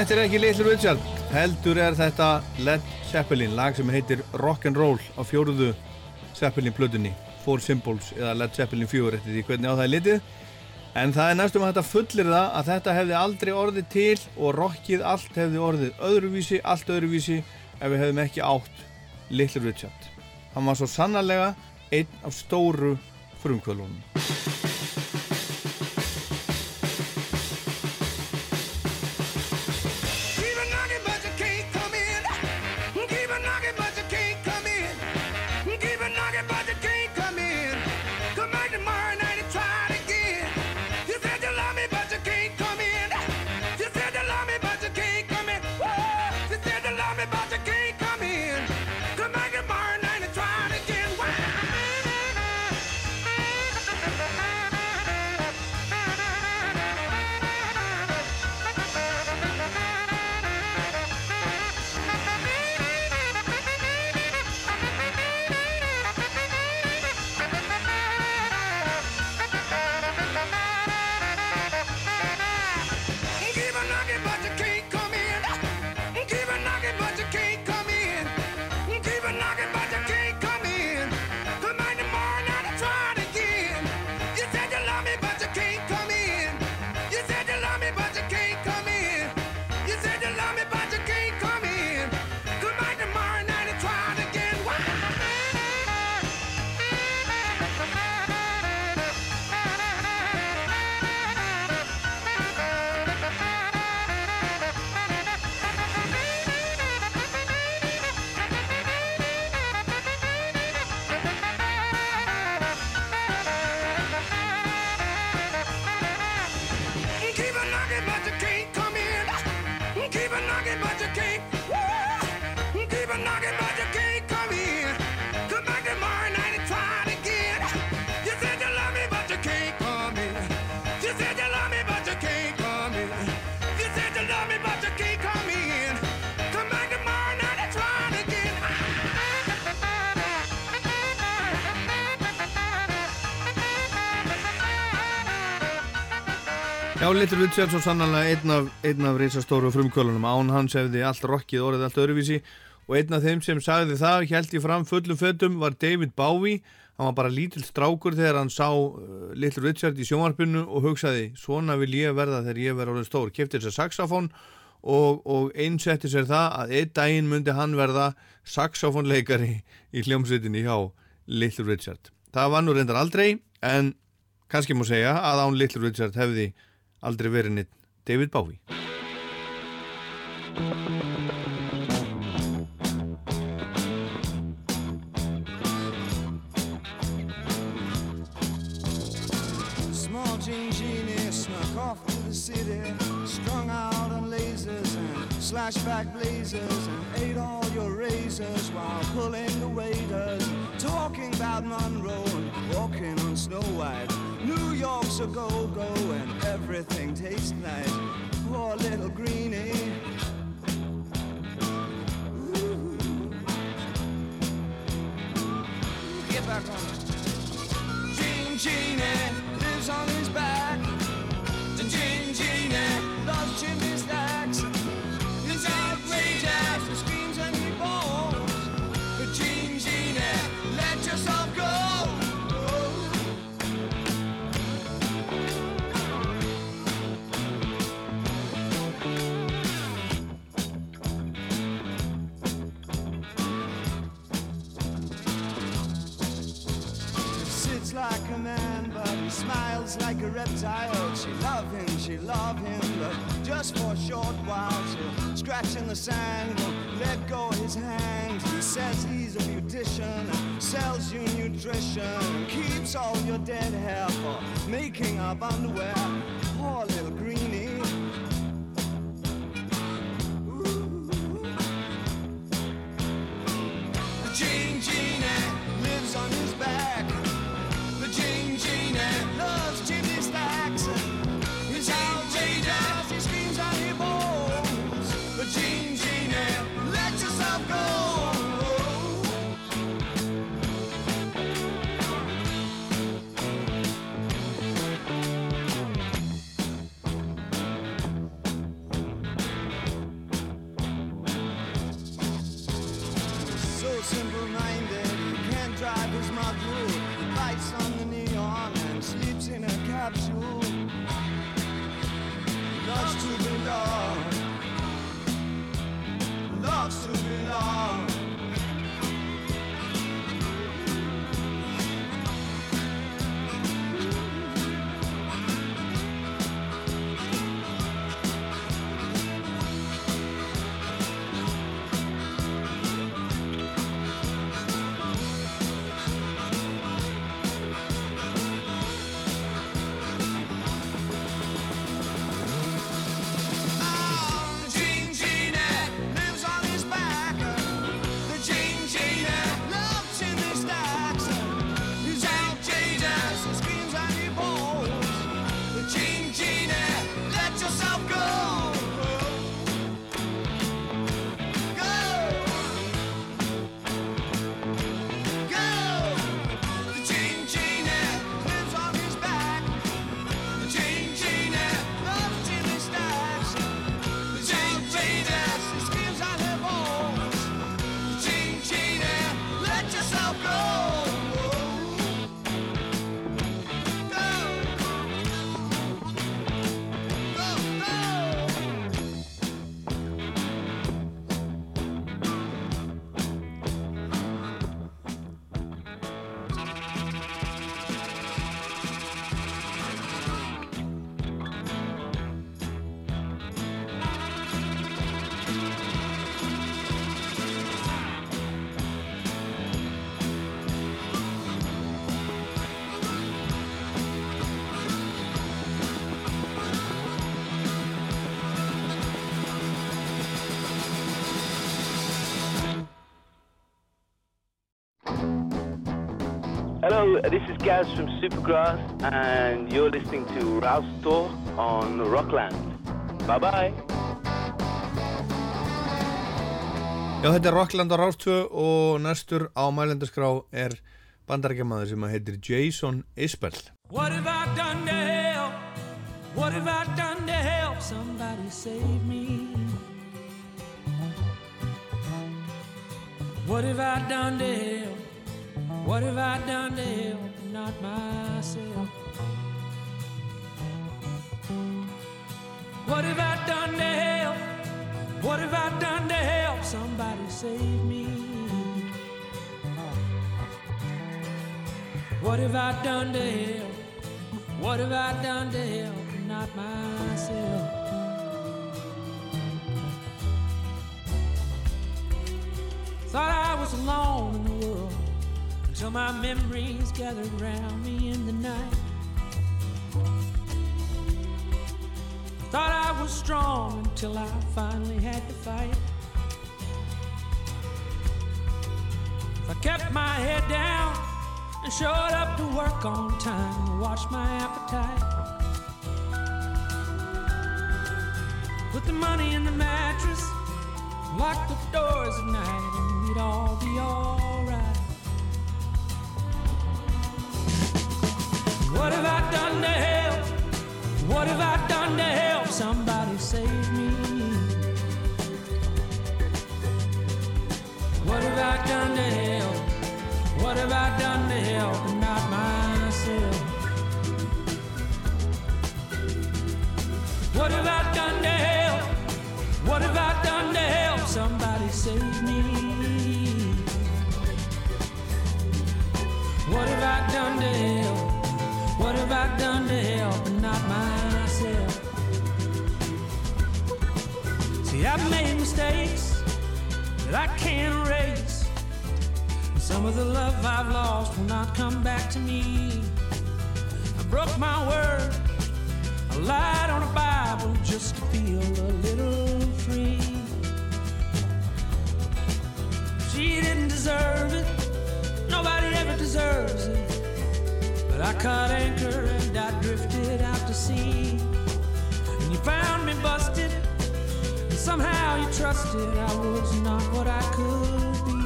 Þetta er ekki Little Richard, heldur er þetta Led Zeppelin, lag sem heitir Rock'n'Roll á fjóruðu Zeppelin plötunni, Four Symbols eða Led Zeppelin 4, eftir því hvernig á það er litið. En það er næstum að þetta fullir það að þetta hefði aldrei orðið til og rockið allt hefði orðið öðruvísi, allt öðruvísi ef við hefðum ekki átt Little Richard. Hann var svo sannarlega einn af stóru frumkvölunum. Little Richard svo sannlega einn af, af reysastóru frumkvölunum. Án hans hefði allt rockið orðið allt öðruvísi og einn af þeim sem sagði það, held ég fram fullum fötum, var David Bowie. Hann var bara lítill strákur þegar hann sá uh, Little Richard í sjónvarpinu og hugsaði, svona vil ég verða þegar ég verða orðið stór. Kefti sér saxofón og, og einsetti sér það að einn daginn myndi hann verða saxofónleikari í hljómsveitinni hjá Little Richard. Það var nú reyndar aldrei, en kannski má segja að án Little Richard hefði aldrei verið neitt David Bowie. Slashback blazers, and ate all your razors while pulling the waiters, talking about Monroe and walking on Snow White. New York's a go-go and everything tastes nice. Poor little greenie. Ooh. Get back on. Gene Genie lives on his back. She love him, she love him, but just for a short while. She'll scratch in the sand, let go his hand. He says he's a beautician, sells you nutrition, keeps all your dead hair for making up underwear. Poor little greenie. Gaz from Supergrass, and you're listening to Rouse Talk on Rockland. Bye bye. Já, þetta er Rockland á Rástvö og næstur á mælendaskrá er bandarækjamaður sem að heitir Jason Isbell. What have I done to help? What have I done to help somebody save me? What have I done to help? What have I done to help? Not myself. What have I done to help? What have I done to help somebody save me? What have I done to help? What have I done to help? Not myself. Thought I was alone in the world until my memories gathered around me in the night. Thought I was strong until I finally had to fight. If I kept my head down and showed up to work on time and watched my appetite. Put the money in the mattress, lock the doors at night, and we'd all be alright. What have I done to help? What have I done to help somebody save me? What have I done to help? What have I done to help not myself? What have I done to help? What have I done to help somebody save me? What have I done to help? What have I done to help and not myself? See, I've made mistakes that I can't erase. And some of the love I've lost will not come back to me. I broke my word. I lied on a Bible just to feel a little free. She didn't deserve it. Nobody ever deserves it. I caught anchor and I drifted out to sea. And you found me busted. And somehow you trusted I was not what I could be.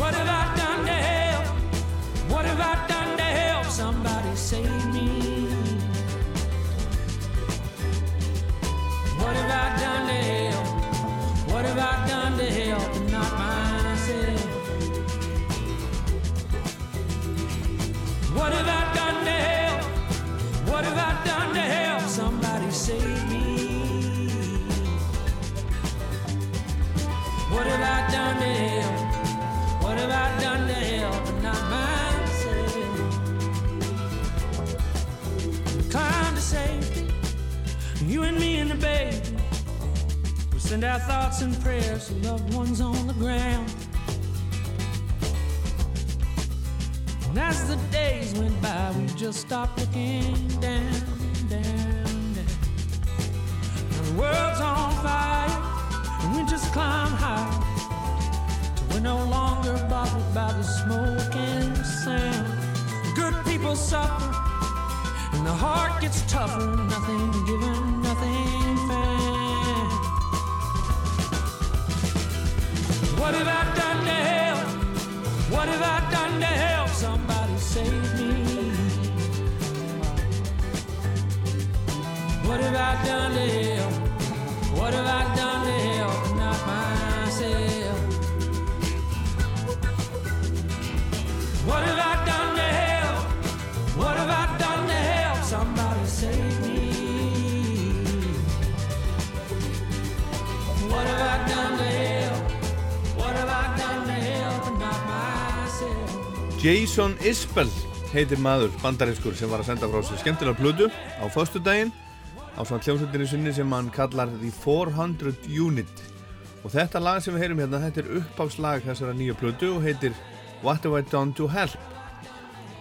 What have I done to help? What have I done to help somebody save me? What have I done to help? What have I done to help not myself? What have I done to help? What have I done to help somebody save me? What have I done to help? What have I done to help and not myself? To you and me and the baby. We send our thoughts and prayers to loved ones on the ground. And as the days went by, we just stopped looking down, down, down. Now the world's on fire, and we just climb high. Till we're no longer bothered by the smoke and sound. Good people suffer, and the heart gets tougher. Nothing given, nothing found. What have I done to help? What have I done to help What have I done to help? What have I done to help? Not myself. What have I done to help? What have I done to help somebody save me? What have I done to help? What have I done to help? Not myself. Jason Isbell heitir maður bandarískur sem var að senda frá sér skemmtilega plödu á föstudaginn á svona hljómsveitinni sinni sem hann kallar The 400 Unit. Og þetta lag sem við heyrum hérna þetta er uppáfslag þessara nýja plödu og heitir What Have I Done To Help?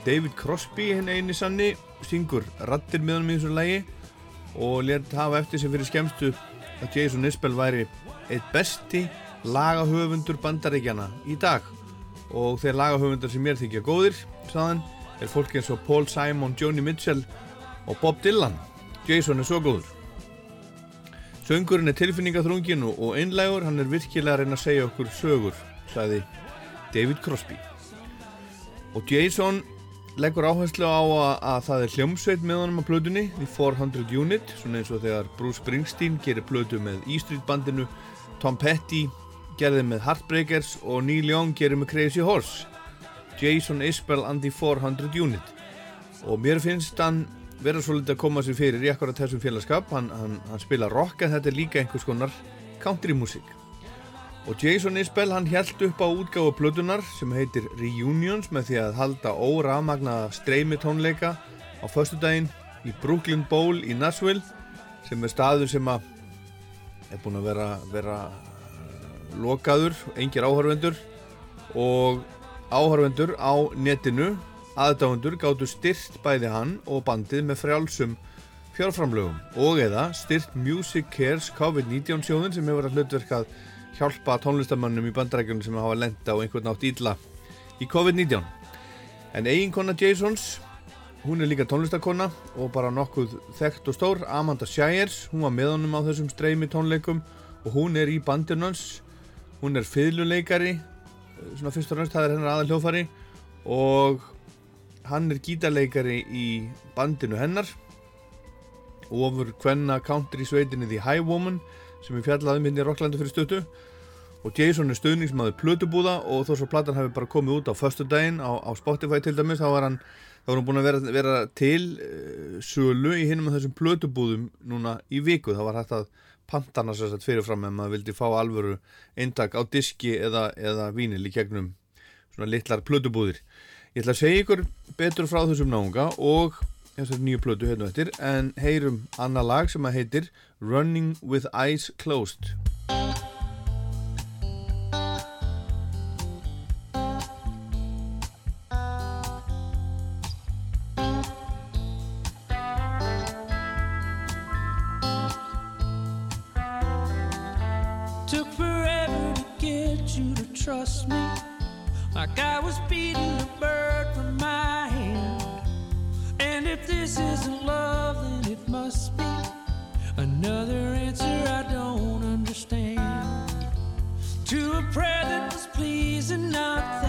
David Crosby hinn eini sanni syngur rattir með honum í þessu lagi og létt hafa eftir sem fyrir skemmstu að Jason Isbell væri eitt besti lagahöfundur bandaríkjana í dag. Og þeir lagahöfundar sem mér þykja góðir saðan er fólk eins og Paul Simon, Joni Mitchell og Bob Dylan Jason er svo góður. Söngurinn er tilfinningaþrungin og, einlægur, hann er virkilega að reyna að segja okkur sögur, sagði David Crosby. Og Jason leggur áherslu á að, að það er hljómsveit með honum á plötunni The 400 Unit, svona eins og þegar Bruce Springsteen gerir plötu með E Street bandinu Tom Petty gerði með Heartbreakers og Neil Young gerir með Crazy Horse. Jason Isbell and the 400 Unit. Og mér finnst hann vera svolítið að koma sér fyrir í akkurat þessum félagskap. Hann, hann, hann spila rock en þetta er líka einhvers konar country music og Jason Isbell hann held upp á útgáfu plötunar sem heitir Reunions með því að halda órafmagnaða streymi tónleika á föstudaginn í Brooklyn Bowl í Nashville sem er staður sem að er búin að vera, vera uh, lokaður, engir áhörvendur og áhörvendur á netinu aðdáendur gáttu styrt bæði hann og bandið með frjálsum fjárframlögum og eða styrt Music Cares COVID-19 sjóðin sem hefur að hlutverkað hjálpa tónlistamannum í bandrækjunum sem hafa lenda á einhvern nátt ílla í COVID-19. En eiginkona Jasons hún er líka tónlistakona og bara nokkuð þekkt og stór Amanda Shires, hún var með honum á þessum streymi tónleikum og hún er í bandinans hún er fiðluleikari svona fyrst og næst, það er hennar aðal hljófari og hann er gítarleikari í bandinu hennar ofur hvenna country sveitinni The High Woman sem er fjallaðum hindi í Rocklandi fyrir stötu og Jason er stöðningsmaður plötubúða og þó svo platan hefur bara komið út á förstu daginn á, á Spotify til dæmis þá var hann, þá var hann búin að vera, vera til uh, sölu í hinum af þessum plötubúðum núna í viku. Þá var hægt að pantana sér satt fyrirfram ef maður vildi fá alvöru eintak á diski eða, eða vínil í gegnum svona litlar plötubúðir Ég ætla að segja ykkur betur frá þessum náunga og þessari nýju plötu hérna eftir en heyrum annað lag sem að heitir Running with Eyes Closed Took forever to get you to trust me. Like I was another answer I don't understand. To a prayer that was please and not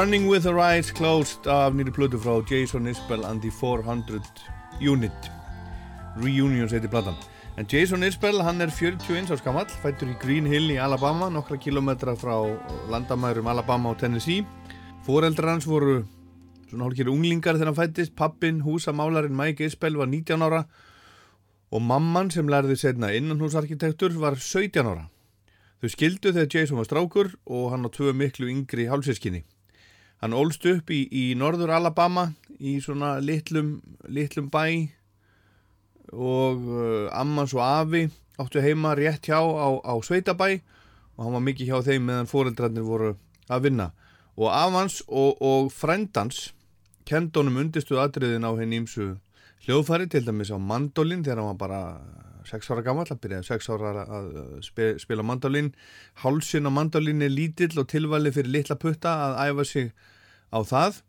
Running with her eyes closed af nýri plötu frá Jason Isbell and the 400 Unit Reunions heiti platan. En Jason Isbell hann er 41 árs gamall fættur í Green Hill í Alabama nokkra kilometra frá landamærum Alabama og Tennessee. Foreldrar hans voru svona hálfkeri unglingar þegar hann fættist pappin, húsamálarinn Mike Isbell var 19 ára og mamman sem lærði setna innanhúsarkitektur var 17 ára. Þau skildu þegar Jason var strákur og hann á tvö miklu yngri hálfsískinni Hann ólst upp í, í norður Alabama í svona litlum, litlum bæ og uh, ammans og afi áttu heima rétt hjá á, á Sveitabæ og hann var mikið hjá þeim meðan fóreldrarnir voru að vinna. Og afans og, og frendans kendónum undistuð atriðin á henni ímsu hljóðfæri til dæmis á mandolin þegar hann var bara 6 ára gammal, hann byrjaði 6 ára að spila, mandolin. Hálsin á mandolin er lítill og tilvalið fyrir litla putta að æfa sig á það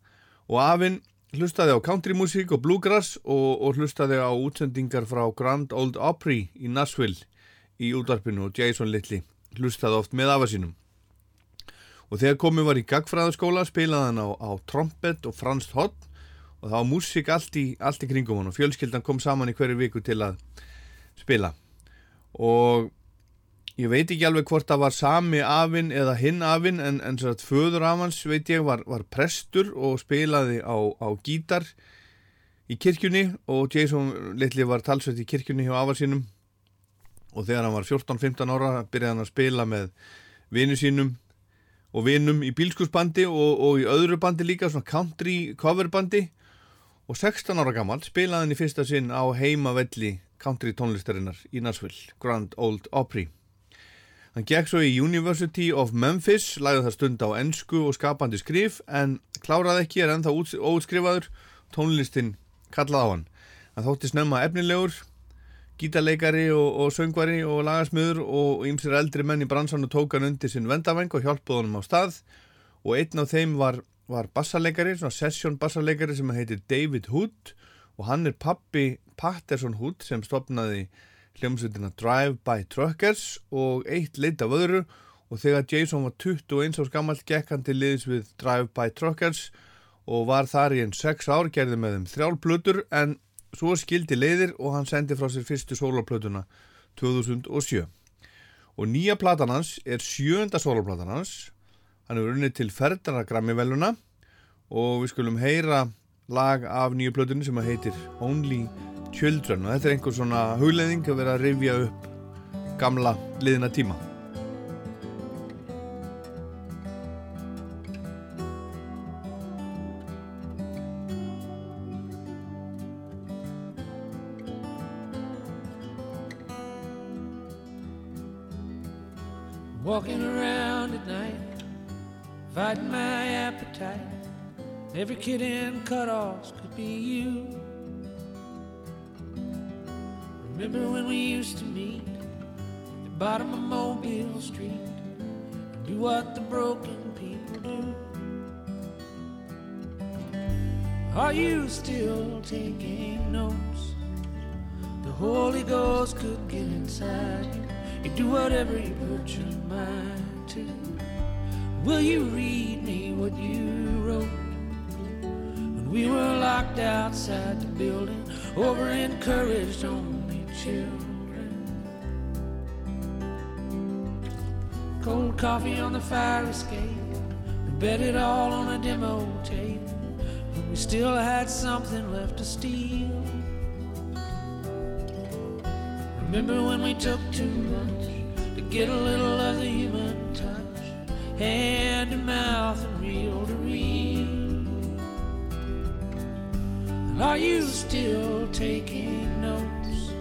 og afinn hlustaði á countrymusík og bluegrass og, og hlustaði á útsendingar frá Grand Old Opry í Nashville í útvarpinu og Jason Little hlustaði oft með afa sínum. Og þegar komið var í gagfræðaskóla spilaði hann á, á trompet og franst hot og það var músík allt í, allt í kringum hann og fjölskyldan kom saman í hverju viku til að spila. Og Ég veit ekki alveg hvort það var sami afinn eða hinn afinn en, en svo að föður af hans veit ég var, var prestur og spilaði á, á gítar í kirkjunni og Jason litli var talsveit í kirkjunni hjá afa sínum og þegar hann var 14-15 ára byrjaði hann að spila með vinu sínum og vinum í bílskursbandi og, og í öðru bandi líka svona country coverbandi og 16 ára gammal spilaði hann í fyrsta sinn á heimavelli country tónlistarinnar í Nashville, Grand Old Opry Hann gekk svo í University of Memphis, lagði það stund á ennsku og skapandi skrif en kláraði ekki, er ennþá óutskrifaður, tónlistin kallaði á hann. Hann þótti snemma efnilegur, gítarleikari og, og söngvari og lagasmiður og ymsir eldri menn í bransan og tók hann undir sinn vendaveng og hjálpuð honum á stað og einn af þeim var, var bassarleikari, svona session bassarleikari sem heitir David Hood og hann er pappi Patterson Hood sem stopnaði hljómsveitina Drive-By Truckers og eitt lit af öðru. Og þegar Jason var 21 árs gammal gekk hann til liðs við Drive-By Truckers og var þar í enn 6 ár, gerði með þeim þrjálplötur en svo skildi leiðir og hann sendi frá sér fyrstu soloplötuna 2007 og nýja platan hans er sjönda soloplatan hans. Hann er unnið til ferðana Grammy-veluna og við skulum heyra lag af nýju plötunni sem heitir Only Children. Og þetta er einhver svona hugleðing að vera að rifja upp gamla liðina tíma Every kid in cutoffs could be you. Remember when we used to meet at the bottom of Mobile Street and do what the broken people do? Are you still taking notes? The Holy Ghost could get inside you. You do whatever you put your mind to. Will you read me what you wrote? We were locked outside the building, over encouraged only children. Cold coffee on the fire escape. We bet it all on a demo tape. But we still had something left to steal. Remember when we took too much to get a little of the human touch, hand to mouth and reel to reel? Are you still taking notes?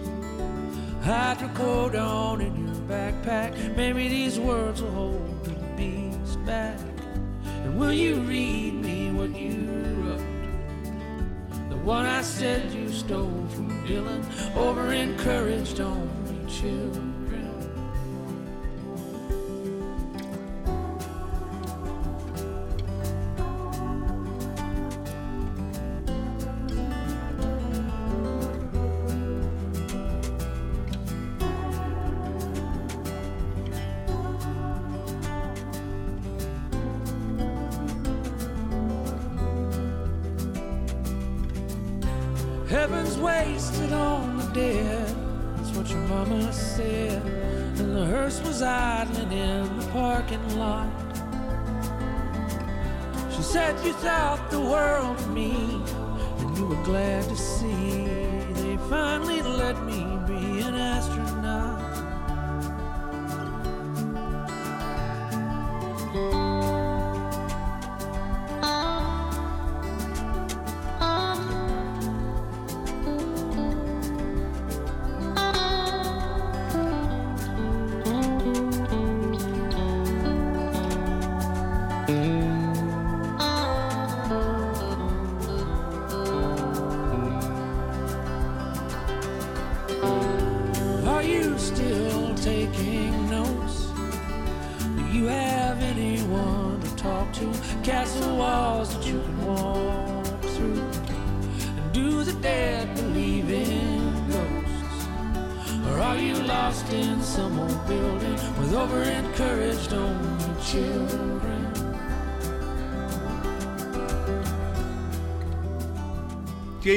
Hydrocodone in your backpack. Maybe these words will hold the beast back. And will you read me what you wrote? The one I said you stole from Dylan, over encouraged only children.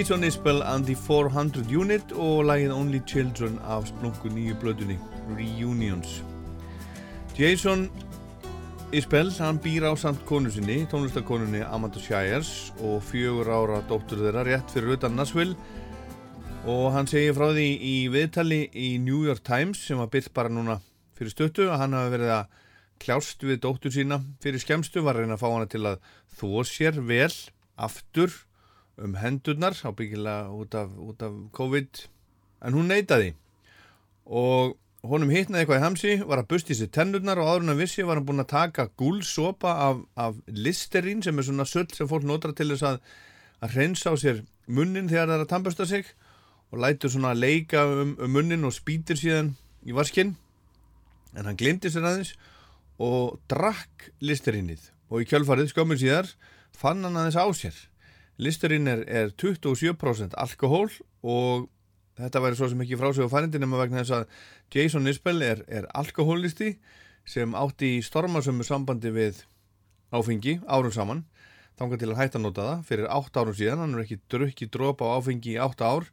Jason Isbell and the 400 Unit og lagið Only Children af splungu nýju blöðunni Reunions. Jason Isbell, hann býr á samt konu sinni, tónlistakonunni Amanda Shires og fjögur ára dóttur þeirra rétt fyrir utan Nashville. Og hann segir frá því í viðtali í New York Times sem var byrkt bara núna fyrir stöttu að hann hafi verið að kljást við dóttur sína. Fyrir skemstu var reyna að fá hana til að þó sér vel aftur um hendurnar ábyggilega út af, út af COVID en hún neytaði og honum hittnaði eitthvað í hamsi var að busti sér tennurnar og áður en að vissi var hann búinn að taka gúlsopa af, af listerín sem er svona söll sem fólk notar til þess að að hreinsa á sér munnin þegar það er að tannbusta sig og lætur svona að leika um, um munnin og spýtir síðan í vaskinn. En hann glimti sér aðeins og drakk listerínið og í kjölfarið skömmur síðar fann hann aðeins á sér Listerinn er, er 27% alkohól og þetta væri svo sem ekki frásög á færindi nema vegna þess að Jason Isbell er, er alkohólisti sem átti í stormasömmu sambandi við áfengi árum saman þangar til að hætta að nota það fyrir 8 árum síðan, hann er ekki drukki dropa á áfengi í 8 ár.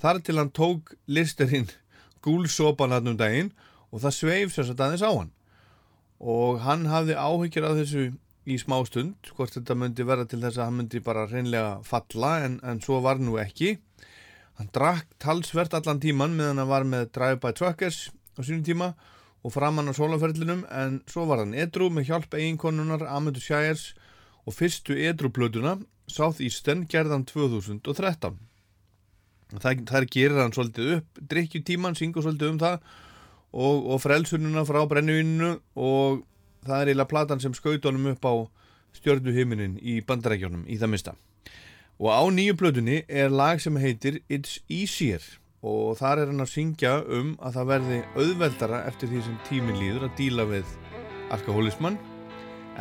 Þar til hann tók Listerinn gúlsopan hann um daginn og það sveif sér satt aðeins á hann. Og hann hafði áhyggjur af þessu í smá stund, hvort þetta myndi verða til þess að hann myndi bara reynlega falla en, en svo var nú ekki. Hann drakk talsvert allan tíman meðan hann var með Drive by Truckers á sínum tíma og framann á sólaferlinum en svo var hann edru með hjálp eiginkonunar Ametu Shires og fyrstu edruplötuna South Eastern gerðan 2013 það, það gerir hann svolítið upp drikkjutíman, syngur svolítið um það og, og frelsununa frá brennuvinnu og það er eiginlega platan sem skaut honum upp á stjörnuhiminin í bandarækjónum í það mista og á nýju plötunni er lag sem heitir It's Easier og þar er hann að syngja um að það verði auðveldara eftir því sem tímin líður að díla við alkoholismann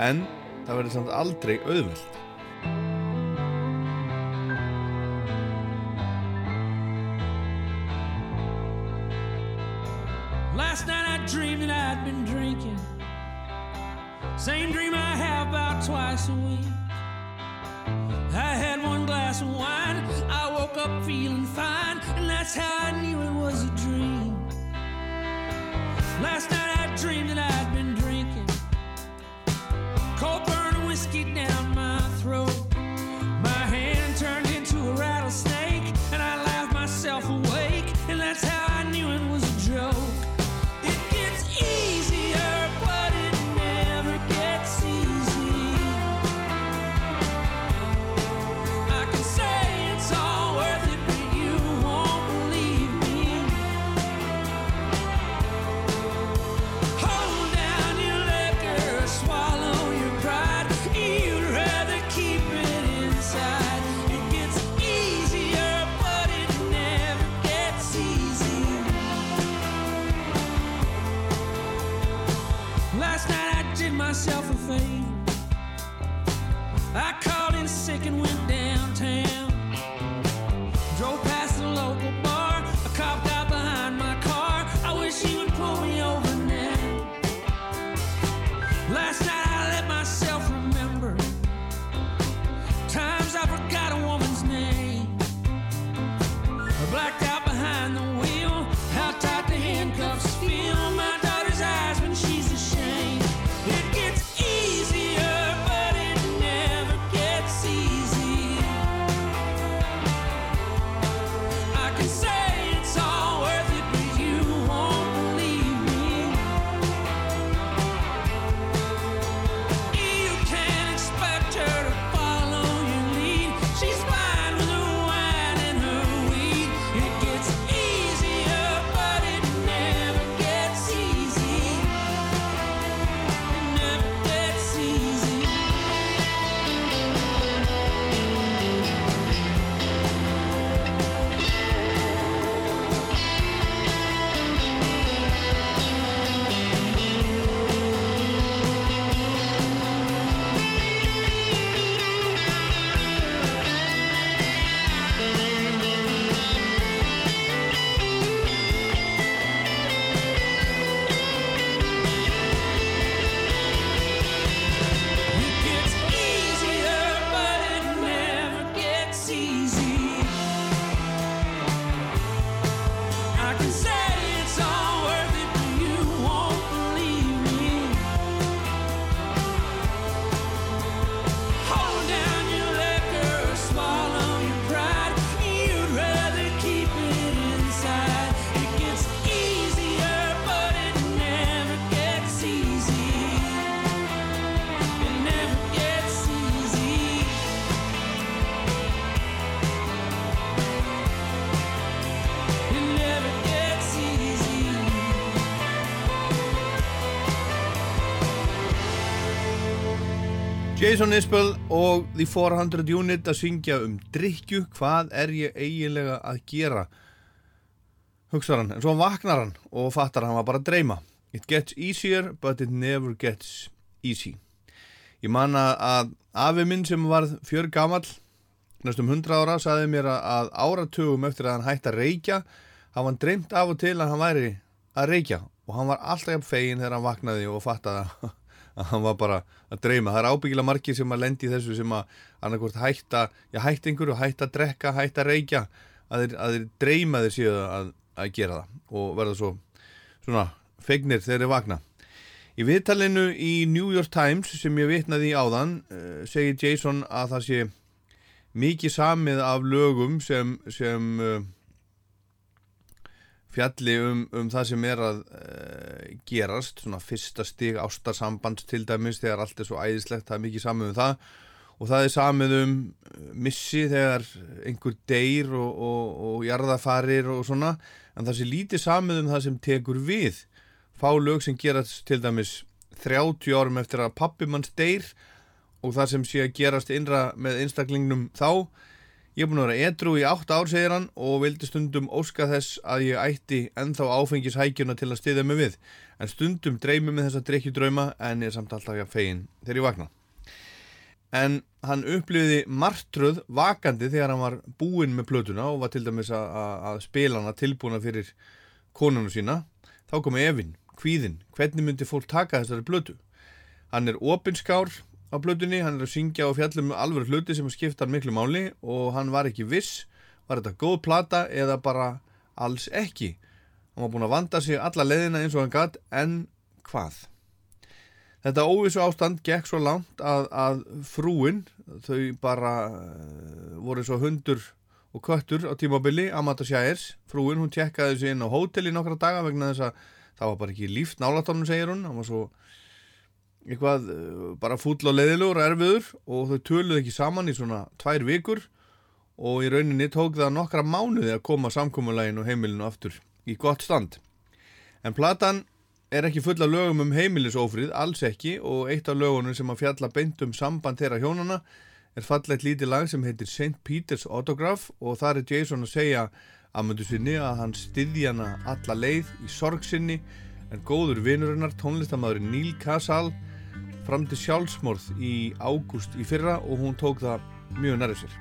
en það verði samt aldrei auðveld Last night I dreamed that I'd been. Same dream I have about twice a week. I had one glass of wine, I woke up feeling fine, and that's how I knew it was a dream. Last night I dreamed that I'd been drinking. Cold burning whiskey down my throat. Jason Isbell og The 400 Unit að syngja um drikju, hvað er ég eiginlega að gera? hugsaðar hann, en svo vaknar hann og fattar hann var bara að dreyma. It gets easier but it never gets easy. Ég man að- afi minn sem varð fjör gamall næstum 100 ára saði mér að, áratugum eftir að hann hætti að reykja hann dreymt af og til að hann væri að reykja. Og hann var alltaf jafn fegin þegar hann vaknaði og fattaði að, að hann var bara að dreyma. Það er ábyggilega margir sem að lendi þessu sem að annarkvort hætta, já hætti einhverju, hætta að drekka, hætta að reykja að þeir, að þeir dreyma þeir síðan að, að gera það og verða svo svona fegnir þegar þeir vakna. Í viðtalinu í New York Times sem ég vitnaði í áðan uh, segir Jason að það sé mikið samið af lögum sem, sem uh, fjalli um, um það sem er að uh, gerast, svona fyrsta stig ástarsambands til dæmis þegar allt er svo æðislegt, það er mikið samið um það. Og það er samið um uh, missi þegar einhver deyr og, og, og jarðafarir og svona en það sé lítið samið um það sem tekur við. Fá lög sem gerast til dæmis 30 árum eftir að pappimanns deyr og það sem sé að gerast innra með einstaklingnum þá ég er búin að vera edru í 8 ár segir hann og vildi stundum óska þess að ég ætti ennþá áfengishækjuna til að stiðja mig við. En stundum dreymi með þessa drikkjudrauma en er samt alltaf að fegin þegar ég vakna. En hann upplifiði martröð vakandi þegar hann var búinn með plötuna og var til dæmis að, að, að spila hana tilbúna fyrir konunu sína. Þá komi Evin, kvíðin, hvernig myndi fólk taka þessari plötu? Hann er opinskár á plötunni, hann er að syngja og fjallum alveg hluti sem skiptar miklu máli og hann var ekki viss, var þetta góð plata eða bara alls ekki. Hann var búinn að vanda sig alla leiðina eins og hann gatt, en hvað? Þetta óvissu ástand gekk svo langt að, að frúin, þau bara uh, voru svo hundur og köttur á tímabili, Amanda Shires, frúin, hún tjekkaði sig inn á hótel í nokkra daga vegna þess að það var bara ekki líft nálatónum, segir hún, hann var svo eitthvað uh, bara fúll og leiðilegur og erfiður og þau töluðu ekki saman í svona tvær vikur og í rauninni tók það nokkra mánuði að koma samkómulegin og heimilinu aftur í gott stand. En platan er ekki full af lögum um heimilisófrið, alls ekki og eitt af lögunum sem að fjalla beint um samband þeirra hjónana er fallegt lítið lag sem heitir St. Peter's Autograph og þar er Jason að segja aðmöndu sinni að hann styðji hana alla leið í sorg sinni en góður vinurinnar tónlistamæðurinn Neil Casal fram til sjálfsmorð í ágúst í fyrra og hún tók það mjög nærið sér.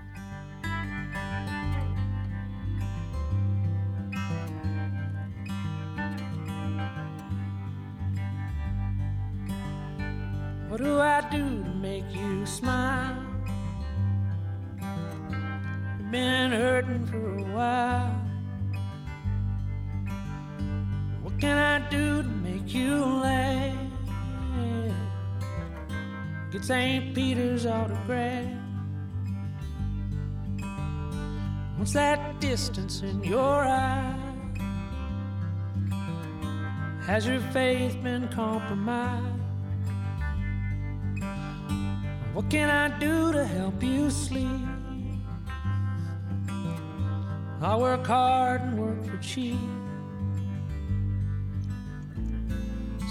Distance in your eye? Has your faith been compromised? What can I do to help you sleep? I work hard and work for cheap.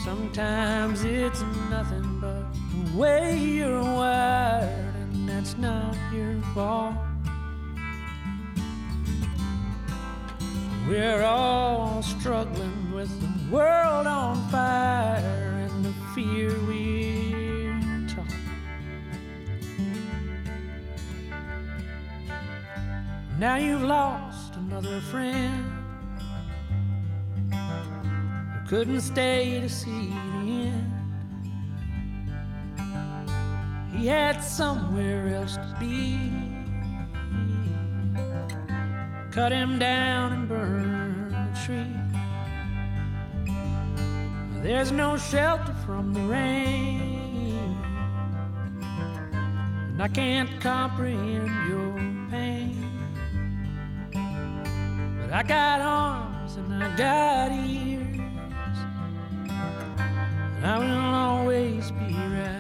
Sometimes it's nothing but the way you're wired, and that's not your fault. We're all struggling with the world on fire and the fear we're taught. Now you've lost another friend who couldn't stay to see the end. He had somewhere else to be. Cut him down and burn the tree. There's no shelter from the rain, and I can't comprehend your pain. But I got arms and I got ears, and I will always be right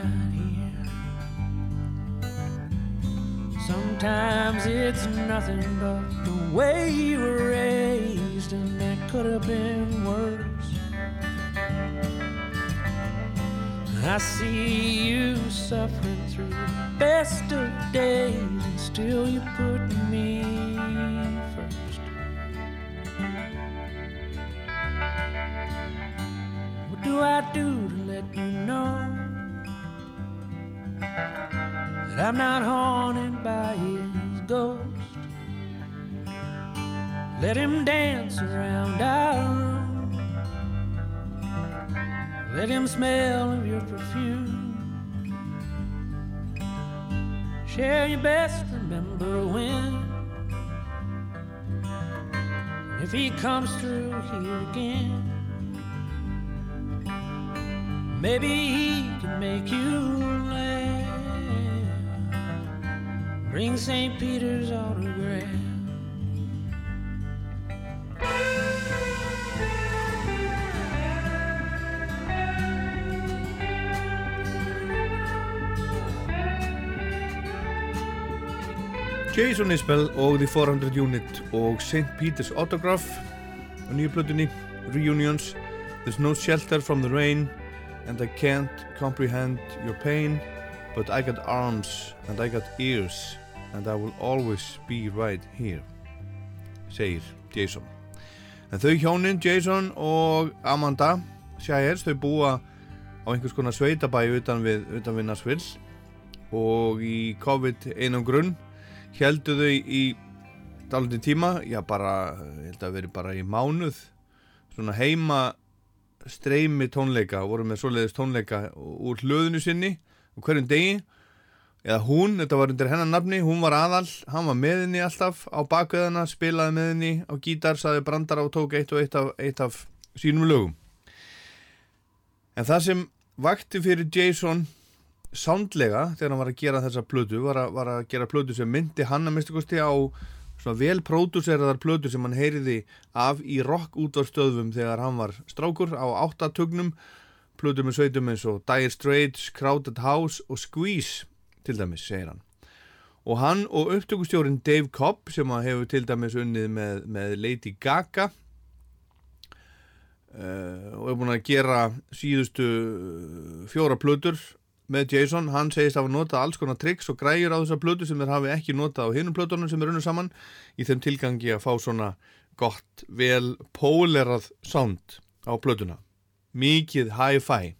Sometimes it's nothing but the way you were raised, and that could have been worse. I see you suffering through the best of days, and still you put me first. What do I do to let you know I'm not haunted by his ghost? Let him dance around our room. Let him smell of your perfume. Share your best, remember when. If he comes through here again, maybe he can make you laugh. Bring St. Peter's autograph. Jason Isbell og The 400 Unit og St. Peter's Autograph á nýju plötunni Reunions There's no shelter from the rain and I can't comprehend your pain but I got arms and I got ears and I will always be right here segir Jason. En þau hjónin Jason og Amanda Shires þau búa á einhvers konar sveitabæi utan við, við Nashville. Og í COVID einum grunn heldu þau í dálítið tíma, já bara ég held að veri bara í mánuð svona heima streymi tónleika, voru með svoleiðis tónleika úr hlöðinu sinni og hverjum degi eða hún, þetta var undir hennar nafni, hún var aðal hann var með henni alltaf á bakveðana spilaði með henni á gítar, saði brandara og tók eitt og eitt af, eitt af sínum lögum. En það sem vakti fyrir Jason sándlega þegar hann var að gera þessa plötu var að, var að gera plötu sem myndi hann að minnstu kosti á svona vel pródúseraðar plötu sem hann heyriði af í rock útvarstöðum þegar hann var strákur á áttatögnum plötu með sveitum eins og Dire Straits, Crowded House og Squeeze til dæmis, segir hann. Og hann og upptökustjórin Dave Cobb sem hefur til dæmis unnið með, með Lady Gaga uh, og hefur búin að gera síðustu fjóra plötur með Jason, hann segist að hafa notað alls konar triks og græjur á þessa plötu sem þeir hafi ekki notað á hinnum plötunum sem er unnu saman í þeim tilgangi að fá svona gott, vel pólerað sound á plötuna mikið hi-fi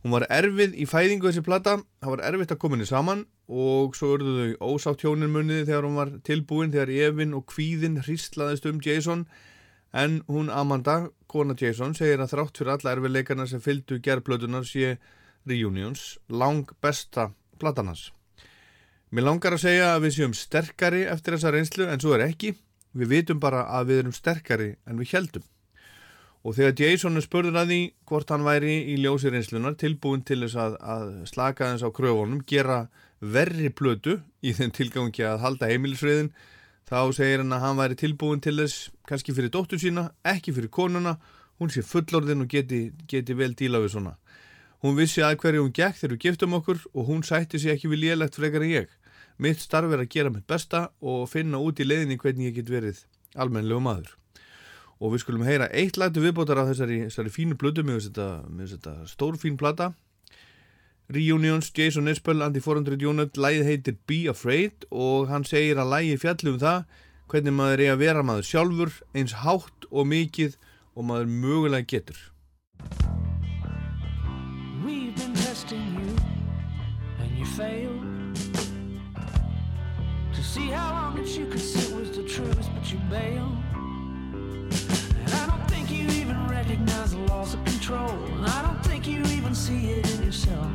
hún var erfið í fæðingu þessi plata það var erfitt að koma henni saman og svo örðu þau ósátt hjónin muniði þegar hún var tilbúin þegar Evin og Kvíðin hríslaðist um Jason en hún Amanda, kona Jason segir að þrátt fyrir alla erfiðleikarna sem fylgdu gerðplötunar sé Reunions lang besta platanans. Mér langar að segja að við séum sterkari eftir þessa reynslu en svo er ekki. Við vitum bara að við erum sterkari en við heldum. Og þegar Jason er spurður að því hvort hann væri í ljósi reynslunar tilbúin til þess að, að slaka þess á kröfunum, gera verri plötu í þeim tilgangi að halda heimilisfriðin, þá segir hann að hann væri tilbúin til þess kannski fyrir dóttur sína, ekki fyrir konuna, hún sé fullorðin og geti, geti vel díla við svona. Hún vissi að hverju hún gekk þegar við giftum okkur og hún sætti sig ekki við lélegt frekar en ég. Mitt starf er að gera mitt besta og finna út í leiðinni hvernig ég get verið almennlegu maður. Og við skulum heyra eitt lagtu viðbótar af þessari, þessari fínu blödu með þetta, stórfín plata. Reunions, Jason Isbell, Andy 400 Unit, lægið heitir Be Afraid og hann segir að lægi fjallu um það hvernig maður er að vera maður sjálfur eins hátt og mikið og maður mögulega getur. We've been testing you, and you failed. To see how long that you could sit was the truth, but you bailed. I don't think you even recognize the loss of control. I don't think you even see it in yourself.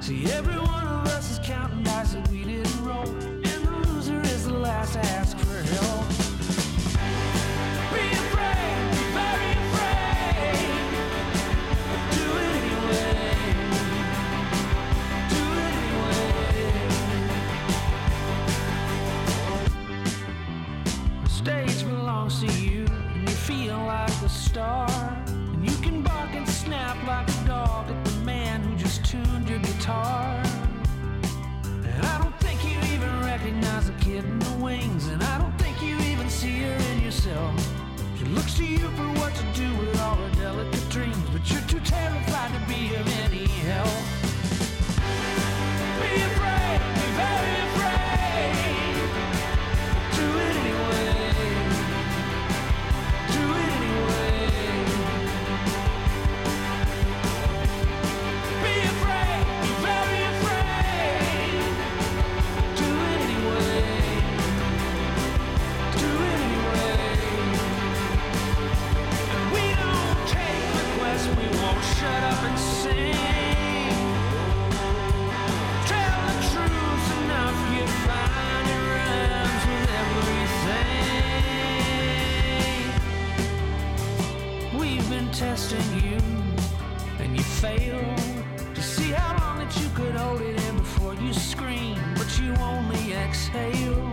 See, every one of us is counting dice that we didn't roll. And the loser is the last to ask for help. Star. And you can bark and snap like a dog at the man who just tuned your guitar. And I don't think you even recognize the kid in the wings, and I don't think you even see her in yourself. She looks to you for what to do with all her delicate dreams, but you're too terrified to be of any help. you, and you fail to see how long that you could hold it in before you scream, but you only exhale.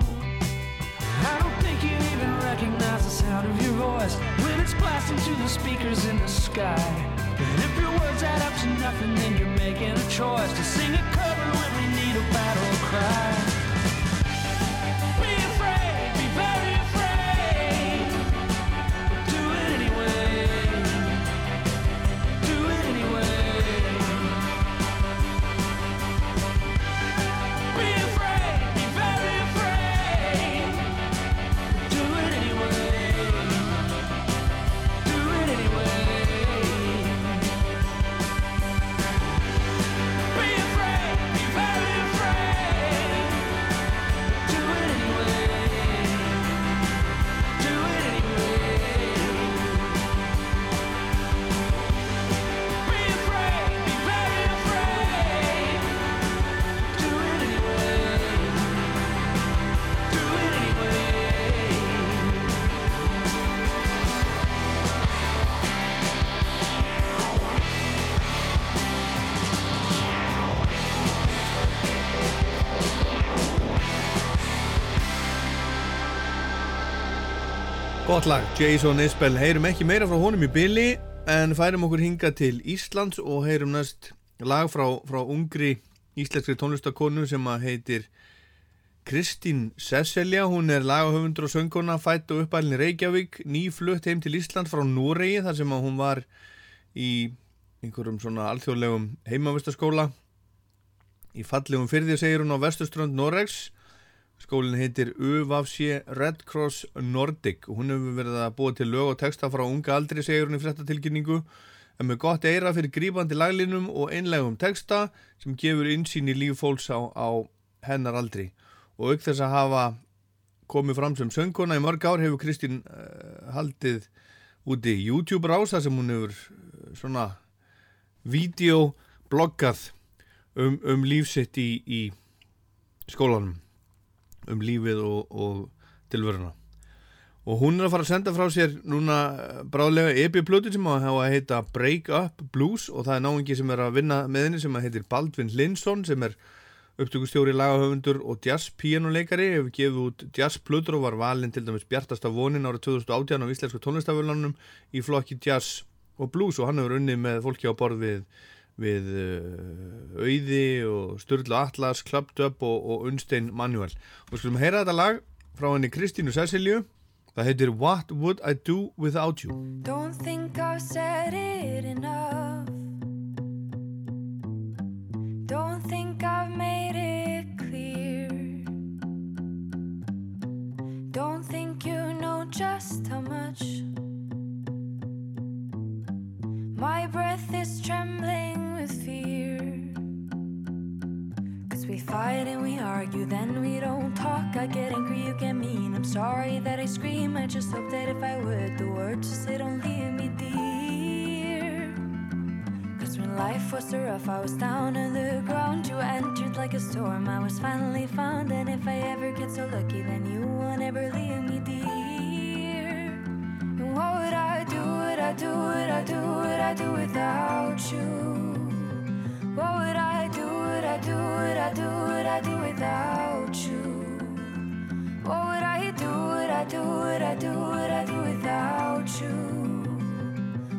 I don't think you even recognize the sound of your voice when it's blasting through the speakers in the sky. And if your words add up to nothing, then you're making a choice to sing a cover when we need a battle cry. Gott lag, Jason Isbell, heyrum ekki meira frá honum í byli en færum okkur hinga til Íslands og heyrum næst lag frá, frá ungri íslenskri tónlistakonu sem að heitir Kristín Sesselja, hún er lagahöfundur og söngkona, fætt og uppælinn í Reykjavík, nýflutt heim til Ísland frá Noregi þar sem að hún var í einhverjum svona alþjóðlegum heimavistaskóla í fallegum fyrði segir hún á vestuströnd Noregs Skólinn heitir UVFC Red Cross Nordic. Og hún hefur verið að búa til lög og texta frá unga aldri, segir hún í fréttatilkynningu, en með gott eira fyrir grípandi laglinum og einlegum texta sem gefur insýn í líf fólks á, á hennar aldri. Og auk þess að hafa komið fram sem söngkona í mörg ár hefur Kristín uh, haldið úti YouTube rása sem hún hefur uh, svona videobloggað um, um lífsitt í, í skólanum um lífið og, og tilveruna. Og hún er að fara að senda frá sér núna eh, bráðlega epi-plötu sem hafa að heita Break Up Blues og það er náingi sem er að vinna með henni sem að heitir Baldvin Linsson sem er upptökustjóri lagahöfundur og jazz píanuleikari hefur gefið út jazz-plötur og var valinn til dæmis bjartasta vonin árið 2018 á íslensku tónlistafölunum í flokki jazz og blues og hann hefur unnið með fólki á borð við við uh, Auði og Sturla Atlas, Dub og, og Unstein Manuel og skulum heyra þetta lag frá henni Kristínu Cecilju það heitir What Would I Do Without You Don't think I've said it enough. Don't think I've made it clear. Don't think you know just how much. My breath is trembling with fear. Cause we fight and we argue, then we don't talk. I get angry, you get mean. I'm sorry that I scream. I just hope that if I would, the words just say don't leave me dear. Cause when life was so rough, I was down on the ground. You entered like a storm, I was finally found. And if I ever get so lucky, then you won't ever leave me what would I do? Would I do? Would I do? Would I do without you? What would I do? Would I do? Would I do? Would I do without you? What would I do? Would I do? Would I do? Would I do without you?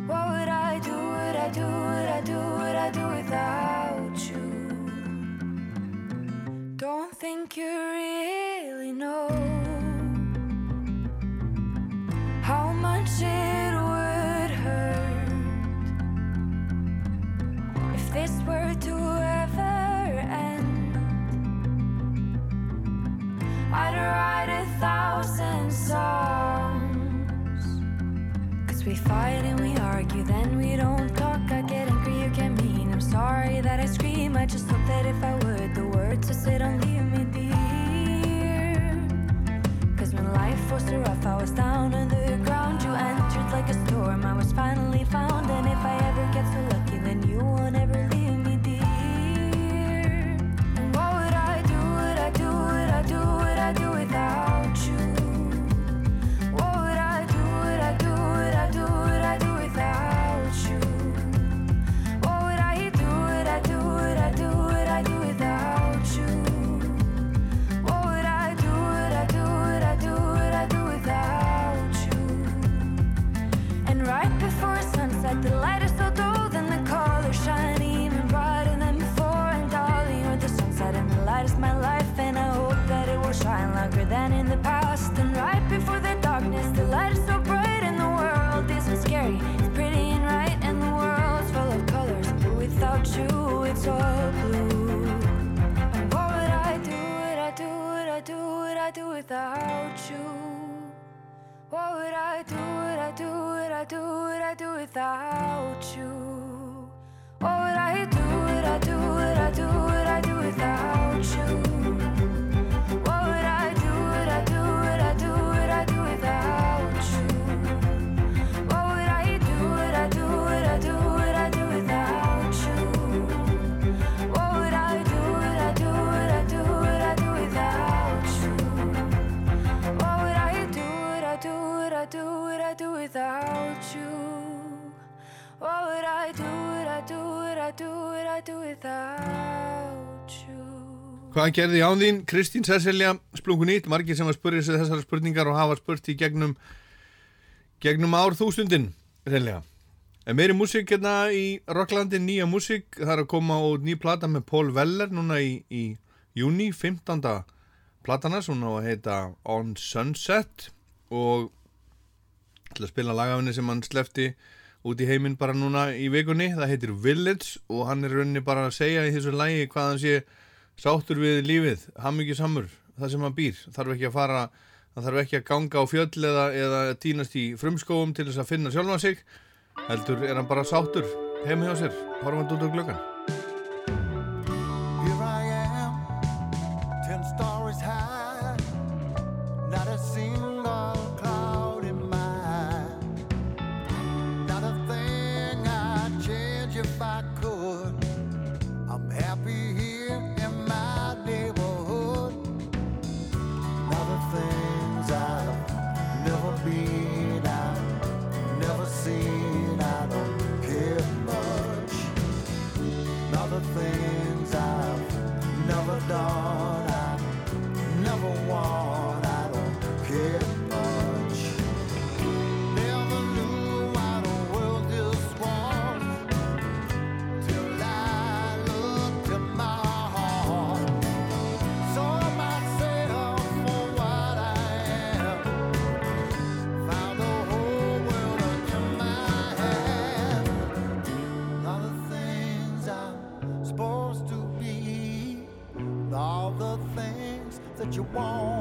What would I do? Would I do? Would I do? Would I do without you? Don't think you really know life was so rough, I was down on the Hvað gerði án þín Kristín Cecilia Splunkunýtt, margir sem að spurja sig þessar spurningar og hafa spurt í gegnum gegnum ár þústundin reynlega. En meiri músík hérna í Rocklandi, nýja músík það er að koma út ný plata með Paul Weller núna í, í júni 15. platana sem á að heita On Sunset og til að spila lagafinni sem hann slefti út í heiminn bara núna í vikunni. Það heitir Village og hann er rauninni bara að segja í þessu lægi hvað hann sé sáttur við lífið, hamingi samur það sem hann býr, þarf ekki að fara hann þarf ekki að ganga á fjöll eða, eða týnast í frumskóum til þess að finna sjálfa sig. Heldur er hann bara sáttur. Heim hjá sér, horfandi út á glöggan want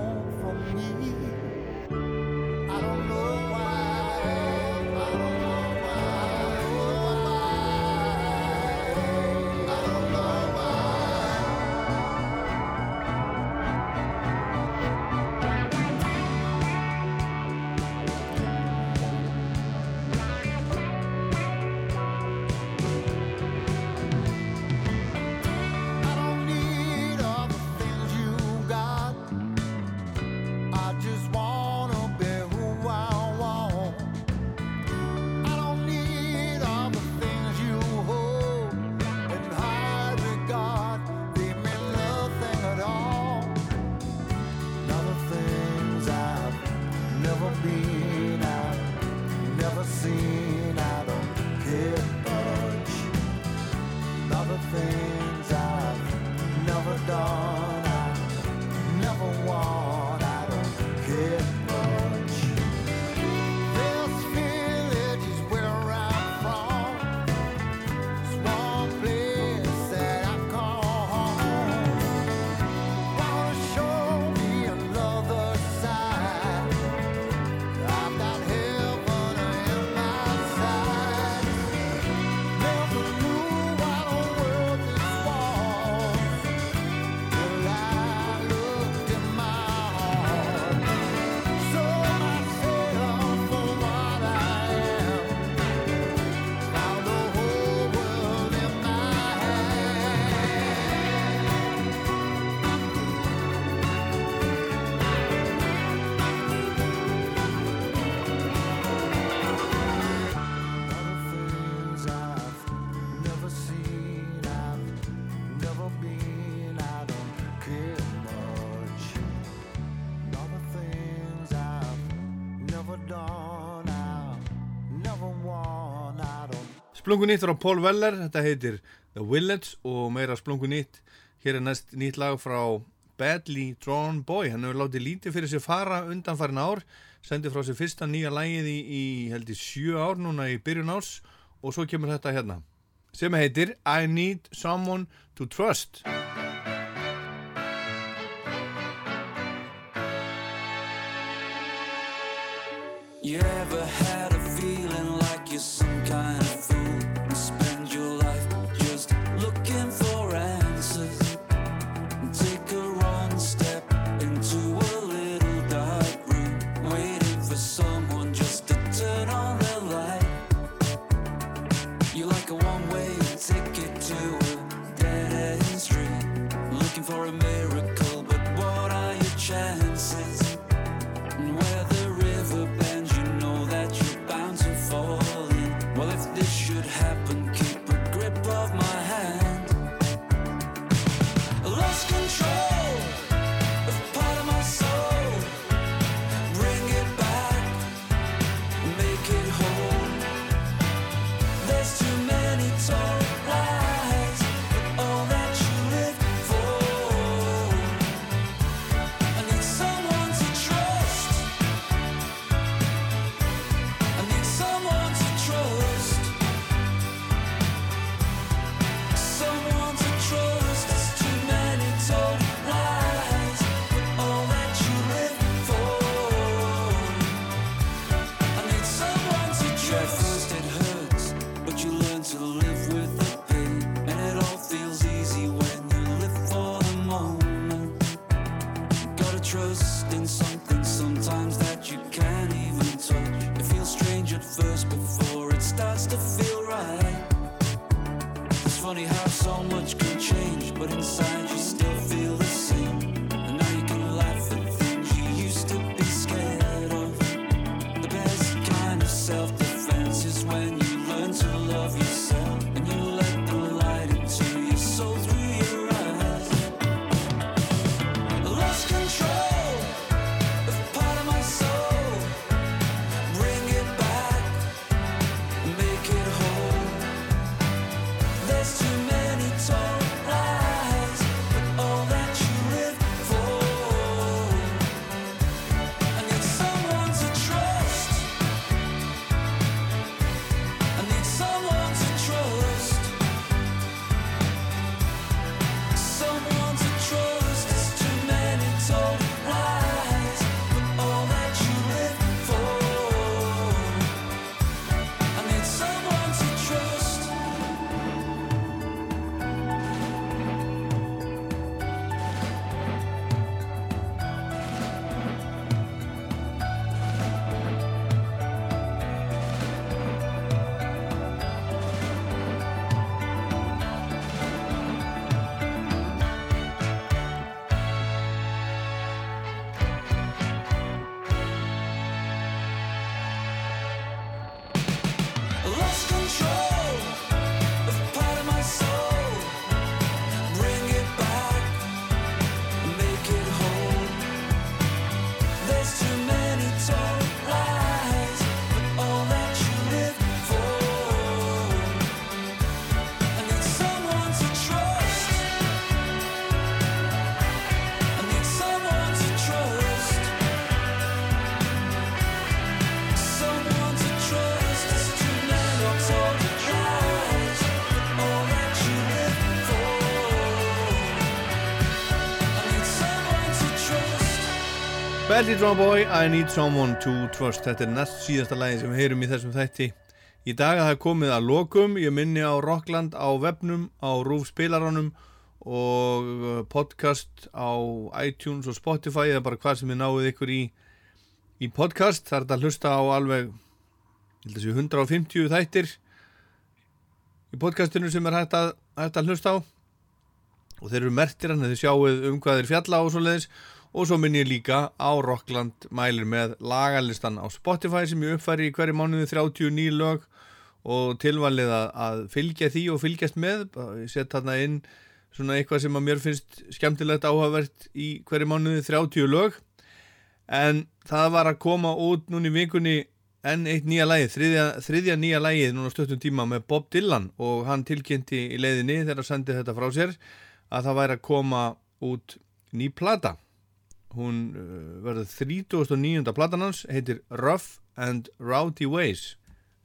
don't Splunkunýtt frá Paul Weller, þetta heitir The Village og meira splunkunýtt hér er næst nýtt lag frá Badly Drawn Boy, hann hefur látið lítið fyrir sér fara undanfærin ár sendi frá sér fyrsta nýja lagið í, í held í sjö ár núna í byrjun árs og svo kemur þetta hérna sem heitir I Need Someone to Trust. You ever had in something Belly Drum Boy, I Need Someone to Trust. Þetta er næst síðasta lagi sem við heyrum í þessum þætti. Í dag að það er komið að lokum. Ég minni á Rockland á webnum á Rúf spilaranum og uh, podcast á iTunes og Spotify eða bara hvað sem þið náið ykkur í í podcast, það er þetta að hlusta á alveg ég held að séu 150 þættir í podcastinu sem er hægt að, hægt að hlusta á. Og þeir eru mertir hann að þið sjáuð um hvað þeir fjalla og svo leiðis og svo minn ég líka á Rockland mælir með lagalistan á Spotify sem ég uppfæri í hverju mánuði 39 lög. Og tilvalið að, að fylgja því og fylgjast með ég set þarna inn svona eitthvað sem að mér finnst skemmtilegt áhugavert í hverju mánuði 30 lög. En það var að koma út núna í vikunni enn eitt nýja lægið, þriðja, þriðja nýja lægið núna stöttum tíma með Bob Dylan. Og hann tilkynnti í leiðinni þegar hann sendi þetta frá sér að það væri að koma út ný plata hún uh, verður 39. platan hans heitir Rough and Rowdy Ways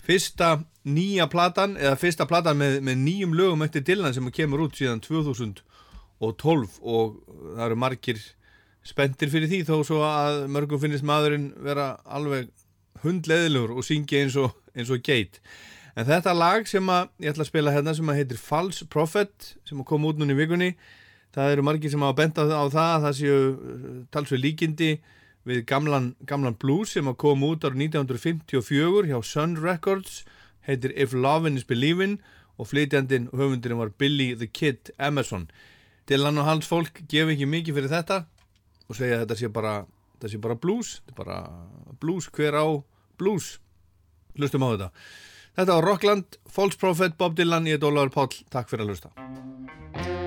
fyrsta nýja platan eða fyrsta platan með, með nýjum lögum eftir Dylan sem kemur út síðan 2012 og það eru margir spenntir fyrir því þó svo að mörgum finnist maðurinn vera alveg hundleðilegur og syngja eins og, eins og geit en þetta lag sem að ég ætla að spila hérna sem að heitir False Prophet sem að koma út núna í vikunni það eru margir sem hafa bent á það að það séu talsveg líkindi við gamlan, gamlan blues sem að koma út ára 1954 hjá Sun Records heitir If Lovin' is Believin' og flytjandinn og höfundurinn var Billy the Kid Emerson. Dylan og hans fólk gef ekki mikið fyrir þetta og segja að þetta sé bara, þetta sé bara blues þetta er bara blues hver á blues? Hlustum á þetta. Þetta var Rockland, False Prophet, Bob Dylan ég er Ólaður Páll, takk fyrir að hlusta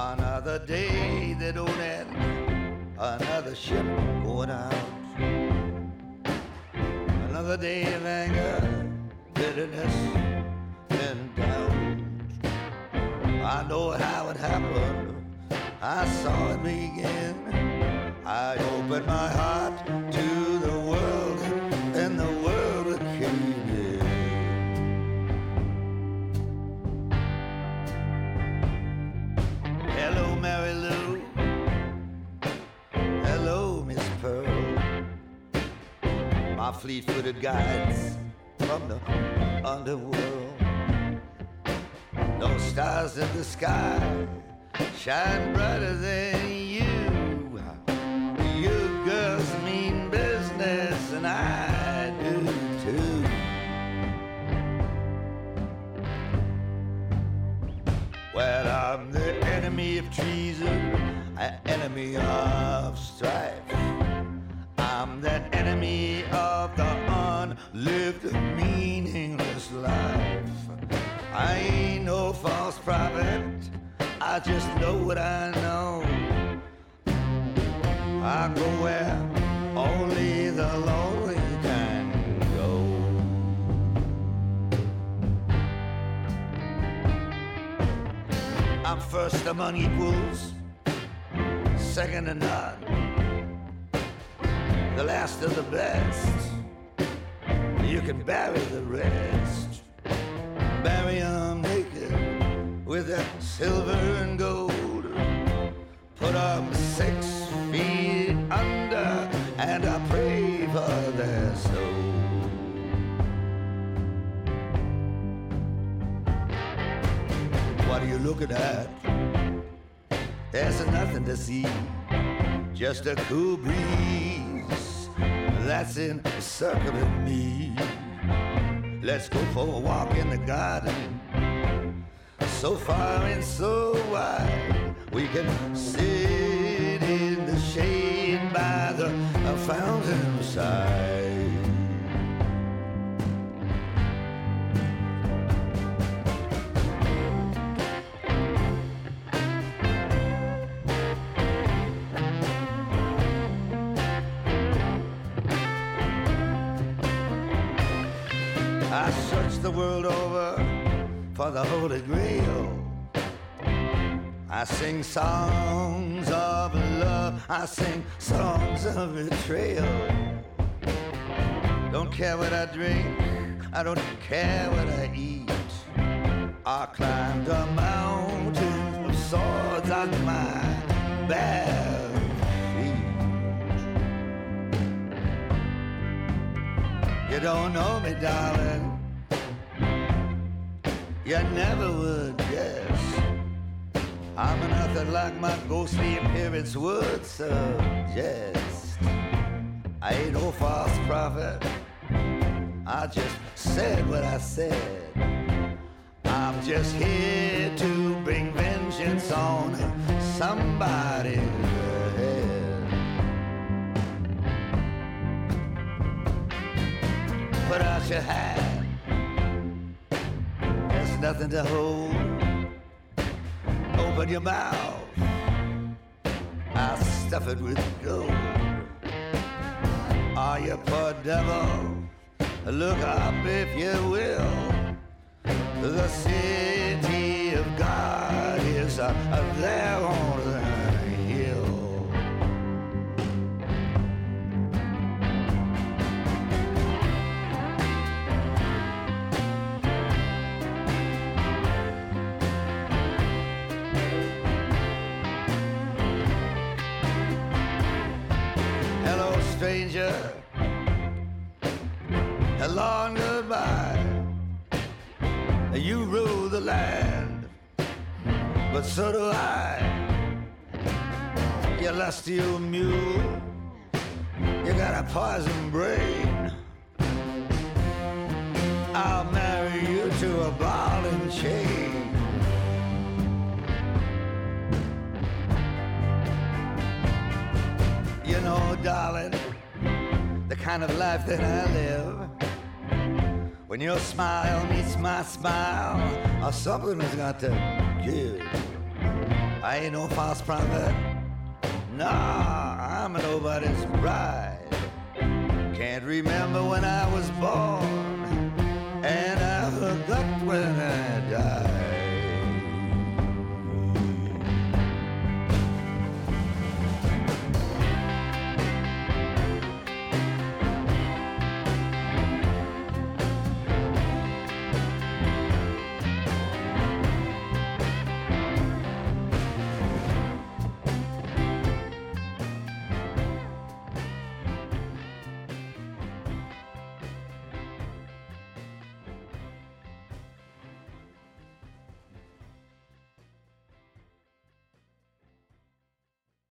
Another day that don't end, another ship going out. Another day of anger, bitterness, and doubt. I know how it happened, I saw it begin. I opened my heart Pearl. My fleet-footed guides from the underworld. No stars in the sky shine brighter than you. You girls mean business, and I do too. Well, I'm the enemy of treason, an enemy of strife. I'm that enemy of the unlived, meaningless life. I ain't no false prophet, I just know what I know. I go where only the lonely can go. I'm first among equals, second to none, the last of the best. Can bury the rest, bury 'em naked with their silver and gold. Put 'em six feet under, and I pray for their soul. What are you looking at? There's nothing to see, just a cool breeze that's encircling me. Let's go for a walk in the garden, so far and so wide. We can sit in the shade by the fountain side. The world over for the Holy Grail. I sing songs of love, I sing songs of betrayal. Don't care what I drink, I don't care what I eat. I climbed a mountain of swords on my bare feet. You don't know me, darling. You never would guess. I'm nothing like my ghostly appearance would suggest. I ain't no false prophet. I just said what I said. I'm just here to bring vengeance on somebody's head. Put out your hand. Nothing to hold. Open your mouth. I'll stuff it with gold. Are you poor devil? Look up if you will. The city of God is uh, there Long goodbye. You rule the land, but so do I. You lusty old mule. You got a poison brain. I'll marry you to a ball and chain. You know, darling, the kind of life that I live. When your smile meets my smile, our something has got to give. I ain't no false prophet. Nah, I'm nobody's bride. Can't remember when I was born, and I forgot when I.